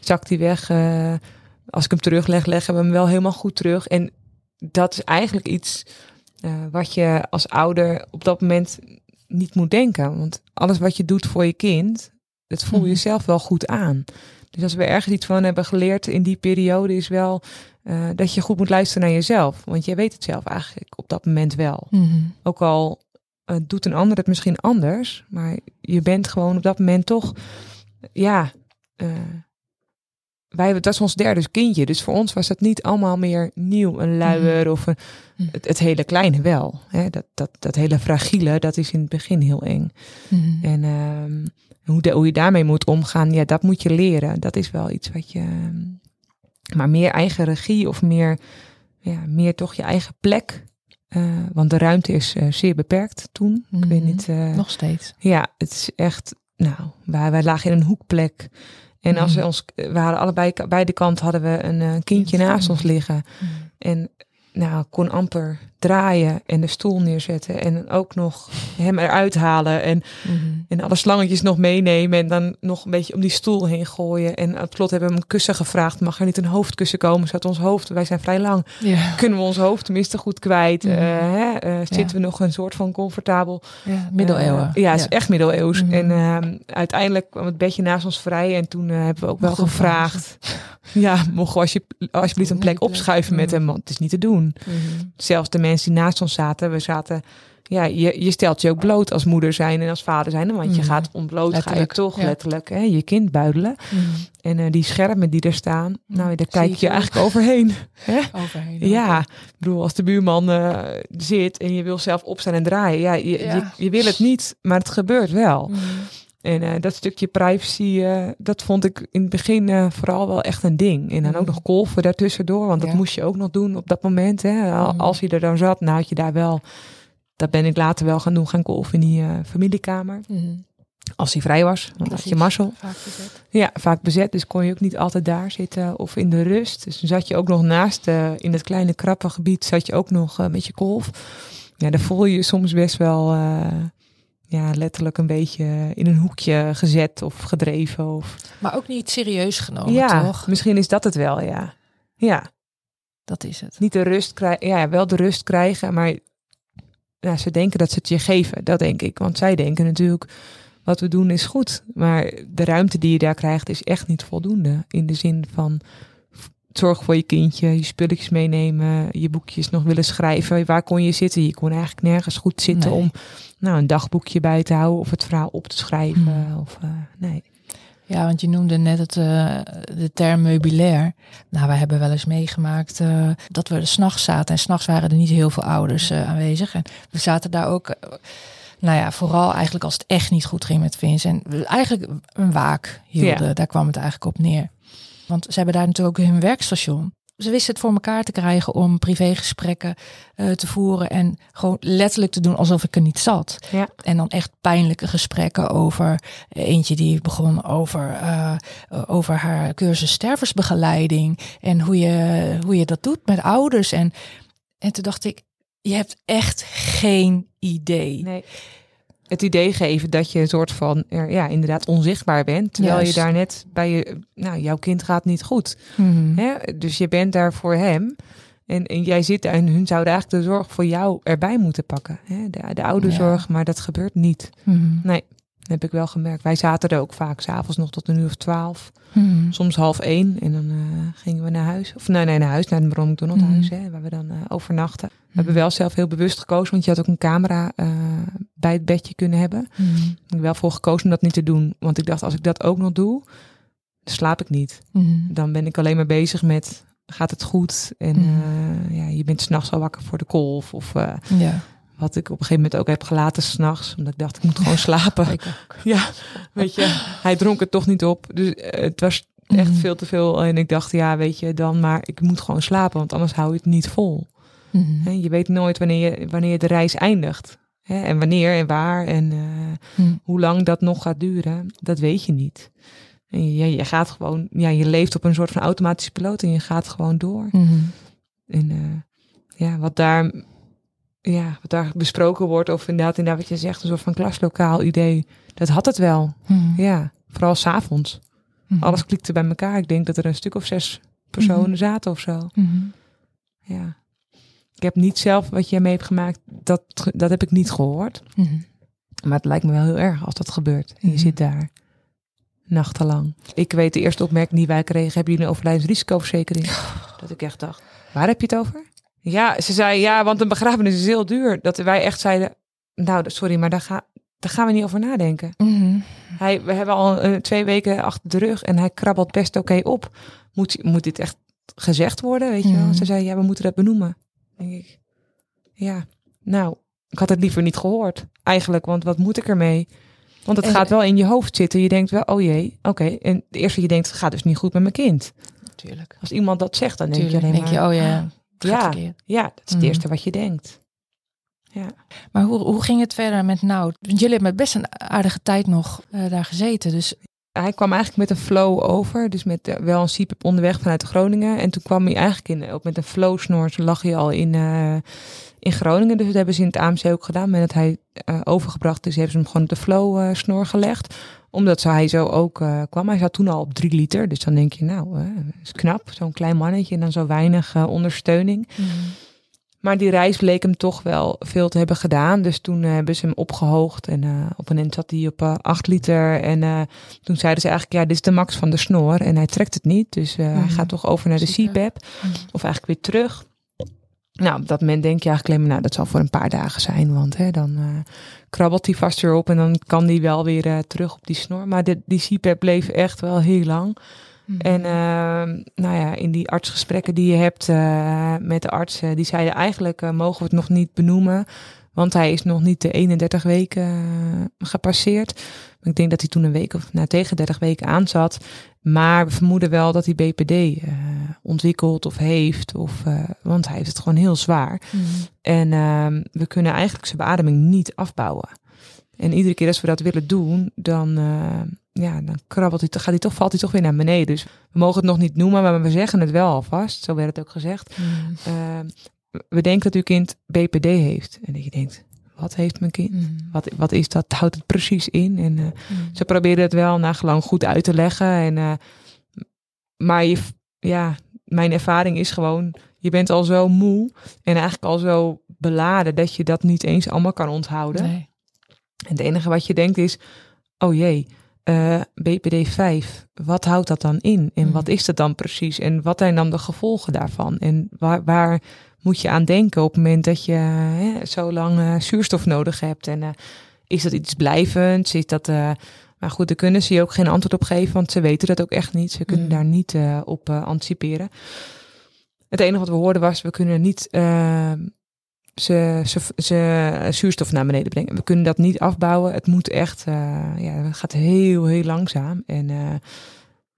zakt hij weg? als ik hem terugleg, leggen we hem wel helemaal goed terug. En dat is eigenlijk iets wat je als ouder op dat moment niet moet denken. Want alles wat je doet voor je kind, dat voel je Mhm. zelf wel goed aan. Dus als we ergens iets van hebben geleerd in die periode, is wel uh, dat je goed moet luisteren naar jezelf. Want jij weet het zelf eigenlijk op dat moment wel. Mhm. Ook al uh, doet een ander het misschien anders, maar je bent gewoon op dat moment toch, ja. Uh, wij, dat was ons derde kindje, dus voor ons was dat niet allemaal meer nieuw, een luier Mhm. of een, het, het, hele kleine wel. Hè? Dat, dat, dat hele fragiele, dat is in het begin heel eng. Mhm. En uh, hoe, de, hoe je daarmee moet omgaan, ja, dat moet je leren. Dat is wel iets wat je. Maar meer eigen regie of meer, ja, meer toch je eigen plek. Uh, want de ruimte is uh, zeer beperkt toen. Mhm. Ik weet niet. Uh, Nog steeds. Ja, het is echt. Nou, wij, wij lagen in een hoekplek. En als Mhm. we ons. We hadden allebei, beide kanten hadden we een uh, kindje naast ons liggen. Mhm. En nou, kon amper draaien en de stoel neerzetten. En ook nog hem eruit halen. En, Mhm. en alle slangetjes nog meenemen. En dan nog een beetje om die stoel heen gooien. En slot hebben we hem een kussen gevraagd. Mag er niet een hoofdkussen komen? Zodat ons hoofd, wij zijn vrij lang. Ja. Kunnen we ons hoofd tenminste goed kwijt? Mhm. Uh, hè? Uh, zitten Ja. we nog een soort van comfortabel. ja, middeleeuwen. Uh, ja, het is echt middeleeuws. Mhm. En uh, uiteindelijk kwam het bedje naast ons vrij. En toen hebben we ook wel gevraagd. Ja, mogen we alsje, alsjeblieft een plek opschuiven met hem. Want het is niet te doen zelfs de mensen die naast ons zaten, we zaten. Ja, je, je stelt je ook bloot als moeder zijn en als vader zijn. Want je Mhm. gaat ontbloot, ga je Letterlijk, toch ja. letterlijk hè, je kind buidelen. Mhm. En eh, die schermen die er staan, nou, daar kijk je eigenlijk overheen. Hè? Overheen. Ja, ik bedoel, als de buurman eh, zit en je wil zelf opstaan en draaien. Ja, je, Ja. Je, je wil het niet, maar het gebeurt wel. Mhm. En eh, dat stukje privacy, eh, dat vond ik in het begin eh, vooral wel echt een ding. En dan ook Mhm. nog kolven daartussendoor, want dat Ja. moest je ook nog doen op dat moment. Hè. Mhm. Als je er dan zat, nou had je daar wel, dat ben ik later wel gaan doen, gaan kolven in die familiekamer. Mhm. Als die vrij was, dan had je. Marcel. Vaak bezet. Ja, vaak bezet, dus kon je ook niet altijd daar zitten of in de rust. Dus dan zat je ook nog naast, in het kleine krappe gebied, zat je ook nog met je kolf. Ja, dan voel je je soms best wel, ja, letterlijk een beetje in een hoekje gezet of gedreven. Of... Maar ook niet serieus genomen, ja, toch? misschien is dat het wel, ja. Ja, Dat is het. niet de rust krijgen, ja, wel de rust krijgen, maar ja, ze denken dat ze het je geven, dat denk ik. Want zij denken natuurlijk, wat we doen is goed. Maar de ruimte die je daar krijgt is echt niet voldoende. In de zin van zorg voor je kindje, je spulletjes meenemen, je boekjes nog willen schrijven. Waar kon je zitten? Je kon eigenlijk nergens goed zitten Nee. om nou, een dagboekje bij te houden of het verhaal op te schrijven. Hmm. Of, eh, nee. Ja, want je noemde net het, eh, de term meubilair. Nou, wij hebben wel eens meegemaakt eh, dat we er s'nachts zaten. En s'nachts waren er niet heel veel ouders aanwezig. En we zaten daar ook, nou ja, vooral eigenlijk als het echt niet goed ging met Vince. En we eigenlijk een waak hielden. Ja. Daar kwam het eigenlijk op neer. Want ze hebben daar natuurlijk ook hun werkstation. Ze wisten het voor elkaar te krijgen om privégesprekken eh, te voeren. En gewoon letterlijk te doen alsof ik er niet zat. Ja. En dan echt pijnlijke gesprekken over. Eentje die begon over, eh, over haar cursus stervensbegeleiding. En hoe je, hoe je dat doet met ouders. En, en toen dacht ik, je hebt echt geen idee. nee. Het idee geven dat je een soort van, ja, inderdaad onzichtbaar bent. Terwijl Juist. je daar net bij je, nou, jouw kind gaat niet goed. Mhm. Hè? Dus je bent daar voor hem. En, en jij zit daar en hun zouden eigenlijk de zorg voor jou erbij moeten pakken. Hè? De, de ouderzorg, maar dat gebeurt niet. Mhm. Nee, dat heb ik wel gemerkt. Wij zaten er ook vaak s'avonds nog tot een uur of twaalf. Mhm. Soms half één. En dan eh, gingen we naar huis. Of nee, nee, naar huis, naar het Ron McDonald Mhm. huis. Hè, waar we dan eh, overnachten. We hebben wel zelf heel bewust gekozen. Want je had ook een camera eh, bij het bedje kunnen hebben. Mhm. Ik heb wel voor gekozen om dat niet te doen. Want ik dacht, als ik dat ook nog doe, slaap ik niet. Mhm. Dan ben ik alleen maar bezig met, gaat het goed? En Mhm. eh, ja, je bent s'nachts al wakker voor de kolf. Of eh, Ja, wat ik op een gegeven moment ook heb gelaten s'nachts. Omdat ik dacht, ik moet gewoon slapen. ik ook. Ja, weet je, hij dronk het toch niet op. Dus het was echt veel te veel. En ik dacht, ja, weet je, dan maar, ik moet gewoon slapen. Want anders hou je het niet vol. Mhm. Je weet nooit wanneer je, wanneer de reis eindigt. Hè, En wanneer en waar en eh, Mhm. hoe lang dat nog gaat duren, dat weet je niet. En je, je gaat gewoon, ja, je leeft op een soort van automatische piloot en je gaat gewoon door. Mhm. En eh, ja, wat daar, ja, wat daar besproken wordt, of inderdaad, inderdaad wat je zegt, een soort van klaslokaal idee, dat had het wel. Ja, vooral s'avonds. Alles klikte bij elkaar. Ik denk dat er een stuk of zes personen zaten of zo. Ja. Ik heb niet zelf wat jij mee hebt gemaakt, dat, dat heb ik niet gehoord. Mhm. Maar het lijkt me wel heel erg als dat gebeurt. En je Mhm. zit daar nachtenlang. Ik weet de eerste opmerking die wij kregen, hebben jullie een overlijdensrisicoverzekering? Dat ik echt dacht, waar heb je het over? Ja, ze zei ja, want een begrafenis is heel duur. Dat wij echt zeiden, nou sorry, maar daar, ga, daar gaan we niet over nadenken. Mhm. Hij, we hebben al eh, twee weken achter de rug en hij krabbelt best oké op. Moet, moet dit echt gezegd worden, weet je wel? Ze zei, ja, we moeten dat benoemen. Denk ik, ja, nou, ik had het liever niet gehoord. Eigenlijk, want wat moet ik ermee? Want het En- gaat wel in je hoofd zitten. Je denkt wel, oh jee, oké. En het eerste je denkt, het gaat dus niet goed met mijn kind. Natuurlijk. Als iemand dat zegt, dan denk je alleen denk je, oh ja, gaat ja, verkeerd. ja, dat is het Mhm. eerste wat je denkt. Ja. Maar hoe, hoe ging het verder met? Want jullie hebben best een aardige tijd nog eh, daar gezeten. Dus hij kwam eigenlijk met een flow over. Dus met eh, wel een CPAP onderweg vanuit Groningen. En toen kwam hij eigenlijk in, ook met een flow snor. Lag hij al in, eh, in Groningen. Dus dat hebben ze in het AMC ook gedaan. Met dat hij eh, overgebracht is, hebben ze hem gewoon op de flow snor gelegd. Omdat zo, hij zo ook kwam. Hij zat toen al op drie liter. Dus dan denk je, nou, is knap. Zo'n klein mannetje en dan zo weinig ondersteuning. Maar die reis bleek hem toch wel veel te hebben gedaan. Dus toen eh, hebben ze hem opgehoogd. En eh, op een moment zat hij op eh 8 liter. En eh, toen zeiden ze eigenlijk, ja, dit is de max van de snor. En hij trekt het niet. Dus eh, hij Mhm. gaat toch over naar de. CPAP. Of eigenlijk weer terug. Nou, op dat moment denk je eigenlijk alleen maar, nou, dat zal voor een paar dagen zijn. Want hè, dan eh, krabbelt hij vast weer op. En dan kan hij wel weer eh, terug op die snor. Maar de, die CPAP bleef echt wel heel lang. Mhm. En ehm, nou ja, in die artsgesprekken die je hebt eh, met de artsen, die zeiden eigenlijk eh, mogen we het nog niet benoemen, want hij is nog niet de 31 weken eh, gepasseerd. Ik denk dat hij toen een week of nou, tegen 30 weken aan zat. Maar we vermoeden wel dat hij BPD eh, ontwikkelt of heeft, of, want hij heeft het gewoon heel zwaar. Mhm. En ehm, we kunnen eigenlijk zijn beademing niet afbouwen. En iedere keer als we dat willen doen, dan, ja, dan krabbelt hij, gaat hij toch, valt hij toch weer naar beneden. Dus we mogen het nog niet noemen, maar we zeggen het wel alvast. Zo werd het ook gezegd. Mhm. Ehm, we denken dat uw kind BPD heeft. En dat je denkt, wat heeft mijn kind? Mhm. Wat, wat is dat? Houdt het precies in? En eh, Mhm. ze proberen het wel nagelang goed uit te leggen. En, eh, maar je, ja, mijn ervaring is gewoon, je bent al zo moe en eigenlijk al zo beladen dat je dat niet eens allemaal kan onthouden. Nee. En het enige wat je denkt is, oh jee, eh, BPD 5, wat houdt dat dan in? En wat is dat dan precies? En wat zijn dan de gevolgen daarvan? En waar, waar moet je aan denken op het moment dat je hè, zo lang eh, zuurstof nodig hebt? En eh, is dat iets blijvends? Is dat, eh, maar goed, daar kunnen ze je ook geen antwoord op geven, want ze weten dat ook echt niet. Ze kunnen Mhm. daar niet op anticiperen. Het enige wat we hoorden was, we kunnen niet ze, ze, zuurstof naar beneden brengen. We kunnen dat niet afbouwen. Het moet echt, eh, ja, het gaat heel, heel langzaam. En eh,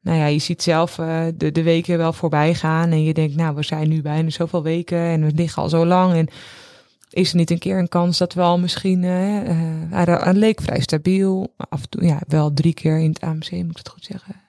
nou ja, je ziet zelf eh, de, de weken wel voorbij gaan. En je denkt, nou, we zijn nu bijna zoveel weken en we liggen al zo lang. En is er niet een keer een kans dat wel misschien, eh eh, hij, leek vrij stabiel. Af en toe, ja, wel drie keer in het AMC, moet ik het goed zeggen.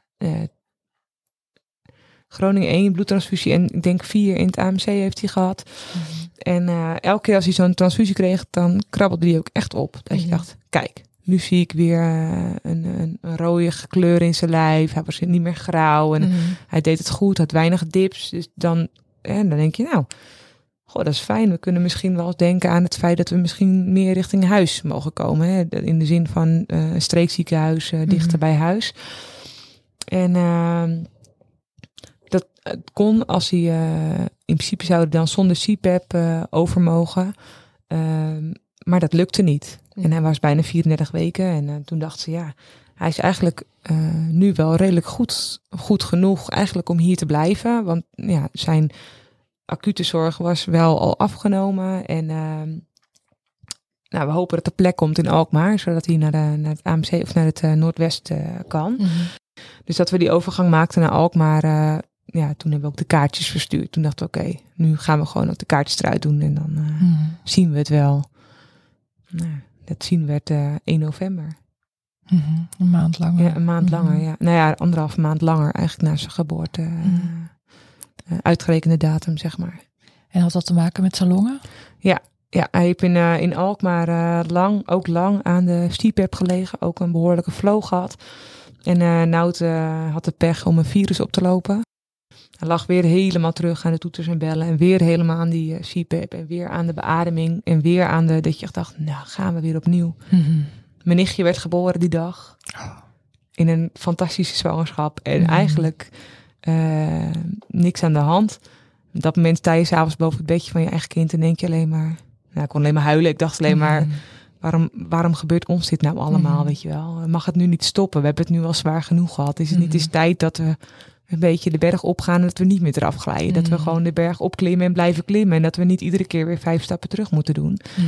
Groningen 1 bloedtransfusie en ik denk vier in het AMC heeft hij gehad. Mhm. En eh, elke keer als hij zo'n transfusie kreeg, dan krabbelde hij ook echt op. Dat je Mhm. dacht, kijk, nu zie ik weer eh, een, een, een rode kleur in zijn lijf. Hij was niet meer grauw en Mhm. hij deed het goed, had weinig dips. Dus dan, en dan denk je, nou, goh, dat is fijn. We kunnen misschien wel denken aan het feit dat we misschien meer richting huis mogen komen. Hè? In de zin van eh, een streekziekenhuis dichter Mhm. bij huis. En ehm, dat kon als hij in principe zouden dan zonder CPAP eh over mogen. Ehm, maar dat lukte niet. Ja. En hij was bijna 34 weken. En eh, toen dacht ze, ja, hij is eigenlijk eh, nu wel redelijk goed, goed genoeg eigenlijk om hier te blijven. Want ja, zijn acute zorg was wel al afgenomen. En ehm, nou, we hopen dat er plek komt in Alkmaar, zodat hij naar, de, naar het AMC of naar het Noordwest kan. Mhm. Dus dat we die overgang maakten naar Alkmaar, ja, toen hebben we ook de kaartjes verstuurd. Toen dachten we, oké, nu gaan we gewoon ook de kaartjes eruit doen en dan eh, Mhm. zien we het wel. Nou, dat zien werd eh 1 november. Mhm. Een maand langer. Ja, een maand Mhm. langer, ja. Nou ja, anderhalf maand langer eigenlijk na zijn geboorte. Mhm. eh, uitgerekende datum, zeg maar. En had dat te maken met zijn longen? Ja, hij heeft in, eh, in Alkmaar eh, lang, ook lang aan de CPAP gelegen. Ook een behoorlijke flow gehad. En eh Nout eh, had de pech om een virus op te lopen. Hij lag weer helemaal terug aan de toeters en bellen. En weer helemaal aan die eh, CPAP. En weer aan de beademing. En weer aan de, dat je echt dacht, nou gaan we weer opnieuw. Mijn nichtje werd geboren die dag. In een fantastische zwangerschap. En Mhm. eigenlijk eh, niks aan de hand. Op dat moment sta je s'avonds boven het bedje van je eigen kind. En denk je alleen maar... Nou, ik kon alleen maar huilen. Ik dacht alleen maar... Mhm. Waarom, waarom gebeurt ons dit nou allemaal, Mhm. weet je wel? Mag het nu niet stoppen? We hebben het nu al zwaar genoeg gehad. Is het niet Mhm. eens tijd dat we een beetje de berg opgaan en dat we niet meer eraf glijden? Dat we Mhm. gewoon de berg opklimmen en blijven klimmen. En dat we niet iedere keer weer vijf stappen terug moeten doen. Mhm.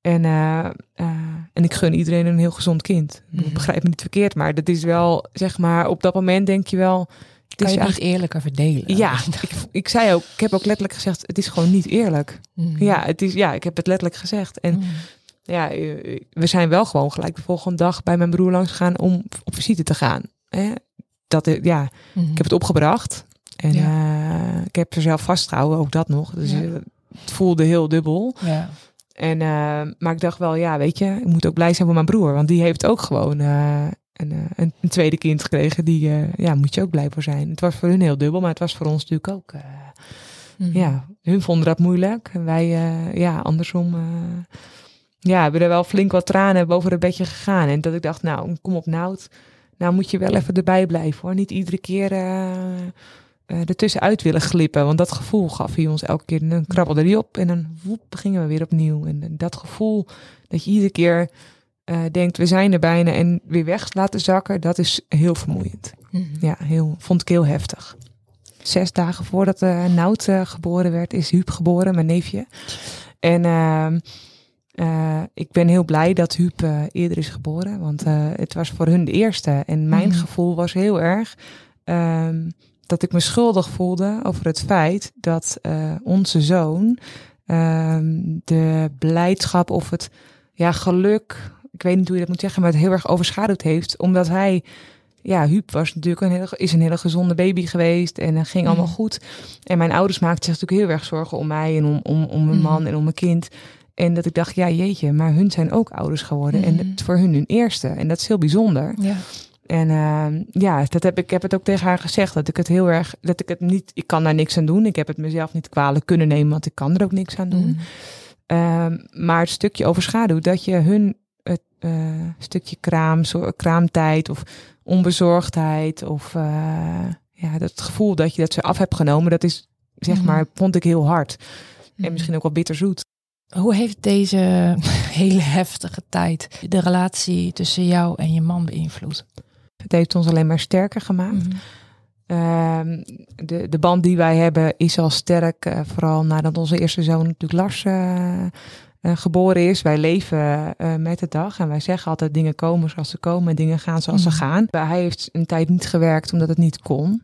En, eh, eh, en ik gun iedereen een heel gezond kind. Ik Mhm. Begrijp me niet verkeerd, maar dat is wel, zeg maar, op dat moment denk je wel... Het Kan is je niet eerlijker verdelen? ja, ik, ik zei ook, ik heb ook letterlijk gezegd, het is gewoon niet eerlijk. Ja, het is, ja, ik heb het letterlijk gezegd. En ja, eh, we zijn wel gewoon gelijk de volgende dag bij mijn broer langs gegaan om op visite te gaan. Hè? Dat, ja, Mhm. ik heb het opgebracht. En Ja. eh, ik heb er zelf vastgehouden, ook dat nog. Dus Ja. eh, het voelde heel dubbel. Ja. En, eh, maar ik dacht wel, ja, weet je, ik moet ook blij zijn voor mijn broer. Want die heeft ook gewoon een, een, een tweede kind gekregen. Die, ja, moet je ook blij voor zijn. Het was voor hun heel dubbel, maar het was voor ons natuurlijk ook... Mhm. ja, hun vonden dat moeilijk. En wij, ja, andersom. ja, hebben er wel flink wat tranen boven het bedje gegaan. En dat ik dacht, nou, kom op Nout. Nou moet je wel even erbij blijven hoor. Niet iedere keer eh ertussenuit willen glippen. Want dat gevoel gaf hij ons elke keer. Dan krabbelde hij op en dan woep, gingen we weer opnieuw. En eh, dat gevoel dat je iedere keer denkt, we zijn er bijna. En weer weg laten zakken, dat is heel vermoeiend. Mhm. Ja, heel, vond ik heel heftig. Zes dagen voordat uh, Nout uh, geboren werd, is Huub geboren, mijn neefje. En uh, ik ben heel blij dat Huub uh, eerder is geboren, want uh, het was voor hun de eerste. En mijn mm. gevoel was heel erg um, dat ik me schuldig voelde over het feit dat onze zoon um, de blijdschap of het ja, geluk, ik weet niet hoe je dat moet zeggen, maar het heel erg overschaduwd heeft, omdat hij ja, Huub was natuurlijk een hele, is een hele gezonde baby geweest en het ging allemaal mm. goed. En mijn ouders maakten zich natuurlijk heel erg zorgen om mij en om, om, om mijn man mm. en om mijn kind. En dat ik dacht, ja jeetje, maar hun zijn ook ouders geworden. Mm. En het voor hun hun eerste. En dat is heel bijzonder. Ja. En uh, ja, dat heb ik, heb het ook tegen haar gezegd. Dat ik het heel erg, dat ik het niet, ik kan daar niks aan doen. Ik heb het mezelf niet kwalijk kunnen nemen, want ik kan er ook niks aan doen. Uh, maar het stukje overschaduwt dat je hun het uh, stukje kraam, kraamtijd of onbezorgdheid of uh, ja, dat gevoel dat je dat ze af hebt genomen, dat is zeg maar, vond ik heel hard. En misschien ook wel bitterzoet. Hoe heeft deze hele heftige tijd de relatie tussen jou en je man beïnvloed? Het heeft ons alleen maar sterker gemaakt. Mm -hmm. uh, de, de band die wij hebben is al sterk, uh, vooral nadat onze eerste zoon natuurlijk Lars uh, geboren is. Wij leven met de dag en wij zeggen altijd dingen komen zoals ze komen en dingen gaan zoals mm -hmm. ze gaan. Hij heeft een tijd niet gewerkt omdat het niet kon.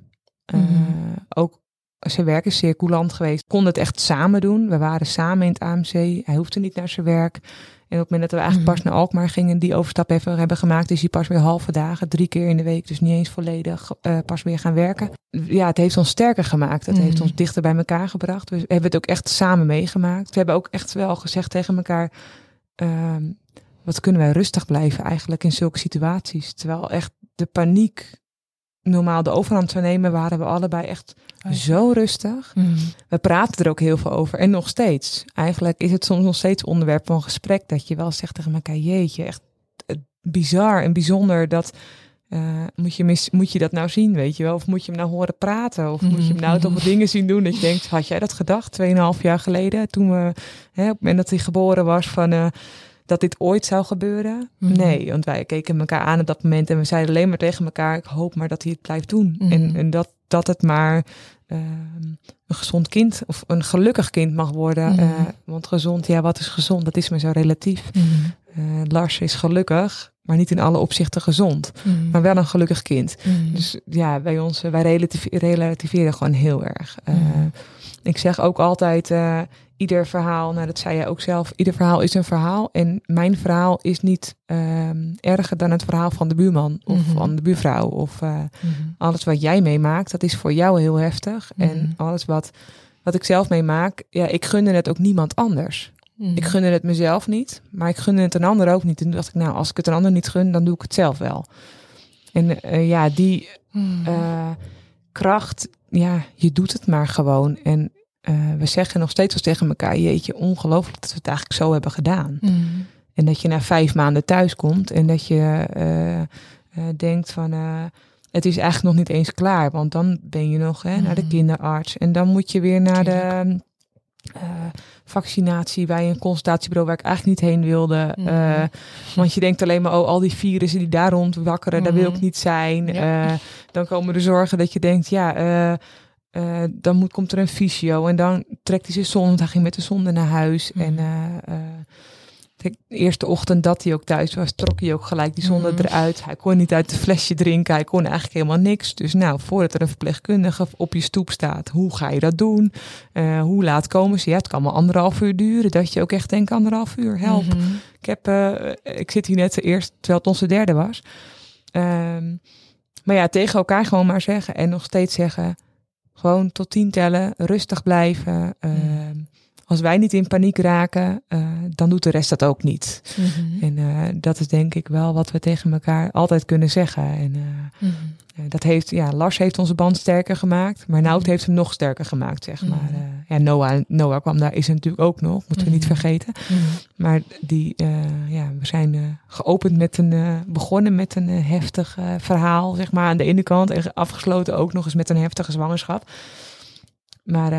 Mm -hmm. Ook zijn werk is zeer coulant geweest. Kon het echt samen doen. We waren samen in het AMC. Hij hoefde niet naar zijn werk. En op het moment dat we eigenlijk mm. pas naar Alkmaar gingen, die overstap even hebben gemaakt, is hij pas weer halve dagen, drie keer in de week, dus niet eens volledig, uh, pas weer gaan werken. Ja, het heeft ons sterker gemaakt. Het mm. heeft ons dichter bij elkaar gebracht. We hebben het ook echt samen meegemaakt. We hebben ook echt wel gezegd tegen elkaar, uh, wat kunnen wij rustig blijven eigenlijk in zulke situaties. Terwijl echt de paniek normaal de overhand zou nemen, waren we allebei echt zo rustig. Mm. We praten er ook heel veel over. En nog steeds. Eigenlijk is het soms nog steeds onderwerp van gesprek. Dat je wel zegt tegen elkaar, jeetje, echt bizar en bijzonder dat... Uh, moet, je mis, moet je dat nou zien, weet je wel? Of moet je hem nou horen praten? Of mm. moet je hem nou toch dingen zien doen dat je denkt... had jij dat gedacht, tweeënhalf jaar geleden? Toen we, hè, op het moment dat hij geboren was van... Uh, dat dit ooit zou gebeuren. Mm. Nee, want wij keken elkaar aan op dat moment en we zeiden alleen maar tegen elkaar: ik hoop maar dat hij het blijft doen. Mm. En, en dat, dat het maar uh, een gezond kind of een gelukkig kind mag worden. Mm. Uh, want gezond, ja, wat is gezond? Dat is maar zo relatief. Uh, Lars is gelukkig, maar niet in alle opzichten gezond. Maar wel een gelukkig kind. Dus ja, bij ons, wij relativeren gewoon heel erg. ik zeg ook altijd ieder verhaal, nou dat zei jij ook zelf, ieder verhaal is een verhaal. En mijn verhaal is niet ehm, erger dan het verhaal van de buurman of Mhm. van de buurvrouw. Of eh, Mhm. alles wat jij meemaakt, dat is voor jou heel heftig. Mhm. En alles wat, wat ik zelf meemaak, ja, ik gunde het ook niemand anders. Ik gunde het mezelf niet, maar ik gunde het een ander ook niet. En toen dacht ik, nou, als ik het een ander niet gun, dan doe ik het zelf wel. En eh, ja, die eh, kracht, ja, je doet het maar gewoon. En eh, we zeggen nog steeds wel tegen elkaar, jeetje, ongelooflijk dat we het eigenlijk zo hebben gedaan. Mhm. En dat je na vijf maanden thuis komt en dat je eh, eh, denkt van, het is eigenlijk nog niet eens klaar. Want dan ben je nog hè, naar de Mhm. kinderarts en dan moet je weer naar de vaccinatie bij een consultatiebureau waar ik eigenlijk niet heen wilde. Eh, want je denkt alleen maar, oh, al die virussen die daar rond wakkeren, daar wil ik niet zijn. Ja. Dan komen de zorgen dat je denkt, ja, eh, dan moet, komt er een fysio. En dan trekt hij zijn zon, want hij ging met de zonde naar huis. Mhm. En eh, eh, de eerste ochtend dat hij ook thuis was, trok hij ook gelijk die zonde Mhm. eruit. Hij kon niet uit het flesje drinken, hij kon eigenlijk helemaal niks. Dus nou, voordat er een verpleegkundige op je stoep staat, hoe ga je dat doen? Hoe laat komen ze? Ja, het kan maar anderhalf uur duren. Dat je ook echt denkt, anderhalf uur, help. Mhm. Ik, heb, ik zit hier net eerst, terwijl het onze derde was. Ehm, maar ja, tegen elkaar gewoon maar zeggen. En nog steeds zeggen, gewoon tot tien tellen, rustig blijven. Ehm, als wij niet in paniek raken, eh, dan doet de rest dat ook niet. Mhm. En eh, dat is denk ik wel wat we tegen elkaar altijd kunnen zeggen. En eh, Mhm. dat heeft, ja, Lars heeft onze band sterker gemaakt. Maar Nout Mhm. heeft hem nog sterker gemaakt, zeg maar. Eh, ja, Noah, Noah kwam daar, is er natuurlijk ook nog, moeten we niet vergeten. Maar die, ja, we zijn geopend met een, begonnen met een heftig verhaal, zeg maar, aan de ene kant. En afgesloten ook nog eens met een heftige zwangerschap. Maar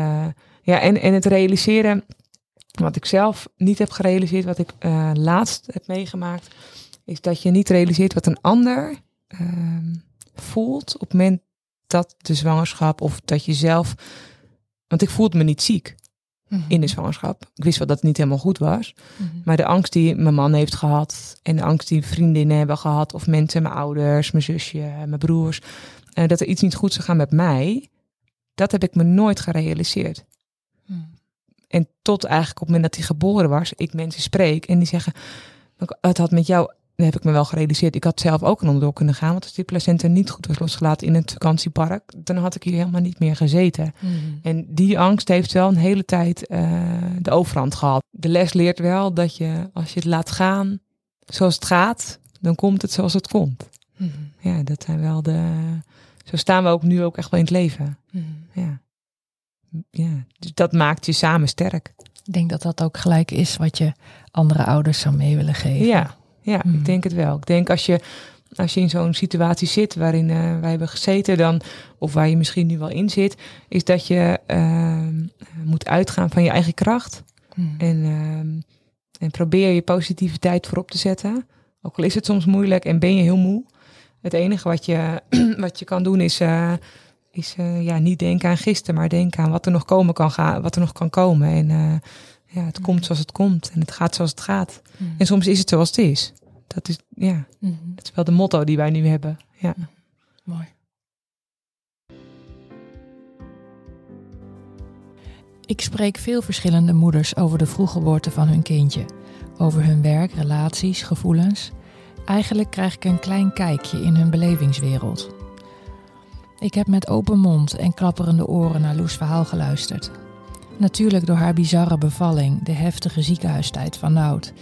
ja, en, en het realiseren, wat ik zelf niet heb gerealiseerd, wat ik eh, laatst heb meegemaakt, is dat je niet realiseert wat een ander ehm, voelt op het moment dat de zwangerschap of dat je zelf. Want ik voelde me niet ziek Mhm. in de zwangerschap. Ik wist wel dat het niet helemaal goed was. Mhm. Maar de angst die mijn man heeft gehad en de angst die vriendinnen hebben gehad, of mensen, mijn ouders, mijn zusje, mijn broers, eh, dat er iets niet goed zou gaan met mij, dat heb ik me nooit gerealiseerd. En tot eigenlijk op het moment dat hij geboren was, ik mensen spreek en die zeggen, het had met jou, dat heb ik me wel gerealiseerd, ik had zelf ook een onderdoor kunnen gaan, want als die placenta niet goed was losgelaten in het vakantiepark, dan had ik hier helemaal niet meer gezeten. Mhm. En die angst heeft wel een hele tijd eh, de overhand gehad. De les leert wel dat je, als je het laat gaan zoals het gaat, dan komt het zoals het komt. Mhm. Ja, dat zijn wel de. Zo staan we ook nu ook echt wel in het leven. Mhm. Ja. Ja, dus dat maakt je samen sterk. Ik denk dat dat ook gelijk is wat je andere ouders zou mee willen geven. Ja, ja Mhm. ik denk het wel. Ik denk als je, als je in zo'n situatie zit waarin eh, wij hebben gezeten, dan, of waar je misschien nu wel in zit, is dat je ehm, moet uitgaan van je eigen kracht. Mhm. En, ehm, en probeer je positiviteit voorop te zetten. Ook al is het soms moeilijk en ben je heel moe. Het enige wat je, wat je kan doen is, eh, is eh, ja, niet denken aan gisteren, maar denken aan wat er nog komen kan gaan, wat er nog kan komen. En eh, ja, het komt zoals het komt en het gaat zoals het gaat. Mhm. En soms is het zoals het is. Dat is, ja, Mhm. dat is wel de motto die wij nu hebben. Ja. Mooi. Ik spreek veel verschillende moeders over de vroeggeboorte van hun kindje. Over hun werk, relaties, gevoelens. Eigenlijk krijg ik een klein kijkje in hun belevingswereld. Ik heb met open mond en klapperende oren naar Loes verhaal geluisterd. Natuurlijk door haar bizarre bevalling, de heftige ziekenhuistijd van Nout.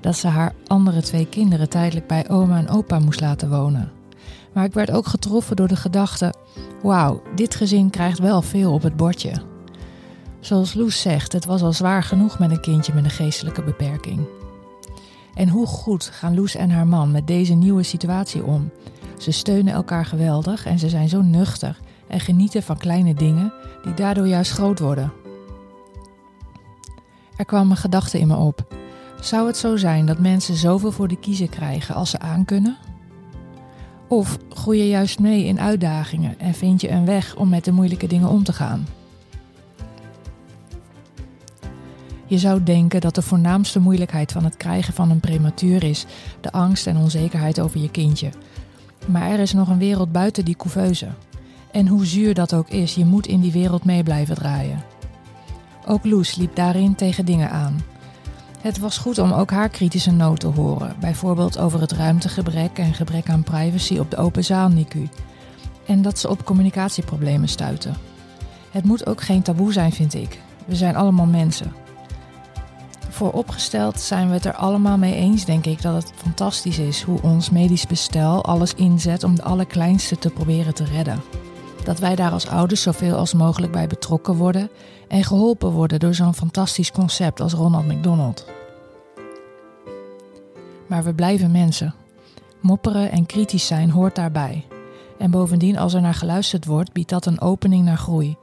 Dat ze haar andere twee kinderen tijdelijk bij oma en opa moest laten wonen. Maar ik werd ook getroffen door de gedachte: wauw, dit gezin krijgt wel veel op het bordje. Zoals Loes zegt, het was al zwaar genoeg met een kindje met een geestelijke beperking. En hoe goed gaan Loes en haar man met deze nieuwe situatie om? Ze steunen elkaar geweldig en ze zijn zo nuchter en genieten van kleine dingen die daardoor juist groot worden. Er kwam een gedachte in me op. Zou het zo zijn dat mensen zoveel voor de kiezer krijgen als ze aankunnen? Of groei je juist mee in uitdagingen en vind je een weg om met de moeilijke dingen om te gaan? Je zou denken dat de voornaamste moeilijkheid van het krijgen van een prematuur is de angst en onzekerheid over je kindje. Maar er is nog een wereld buiten die couveuse. En hoe zuur dat ook is, je moet in die wereld mee blijven draaien. Ook Loes liep daarin tegen dingen aan. Het was goed om ook haar kritische noot te horen, bijvoorbeeld over het ruimtegebrek en gebrek aan privacy op de open zaal NICU. En dat ze op communicatieproblemen stuiten. Het moet ook geen taboe zijn, vind ik. We zijn allemaal mensen. Vooropgesteld zijn we het er allemaal mee eens, denk ik, dat het fantastisch is hoe ons medisch bestel alles inzet om de allerkleinste te proberen te redden. Dat wij daar als ouders zoveel als mogelijk bij betrokken worden en geholpen worden door zo'n fantastisch concept als Ronald McDonald. Maar we blijven mensen. Mopperen en kritisch zijn hoort daarbij. En bovendien, als er naar geluisterd wordt, biedt dat een opening naar groei.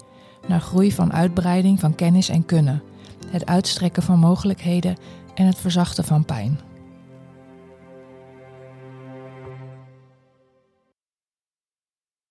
Naar groei van uitbreiding van kennis en kunnen, het uitstrekken van mogelijkheden en het verzachten van pijn.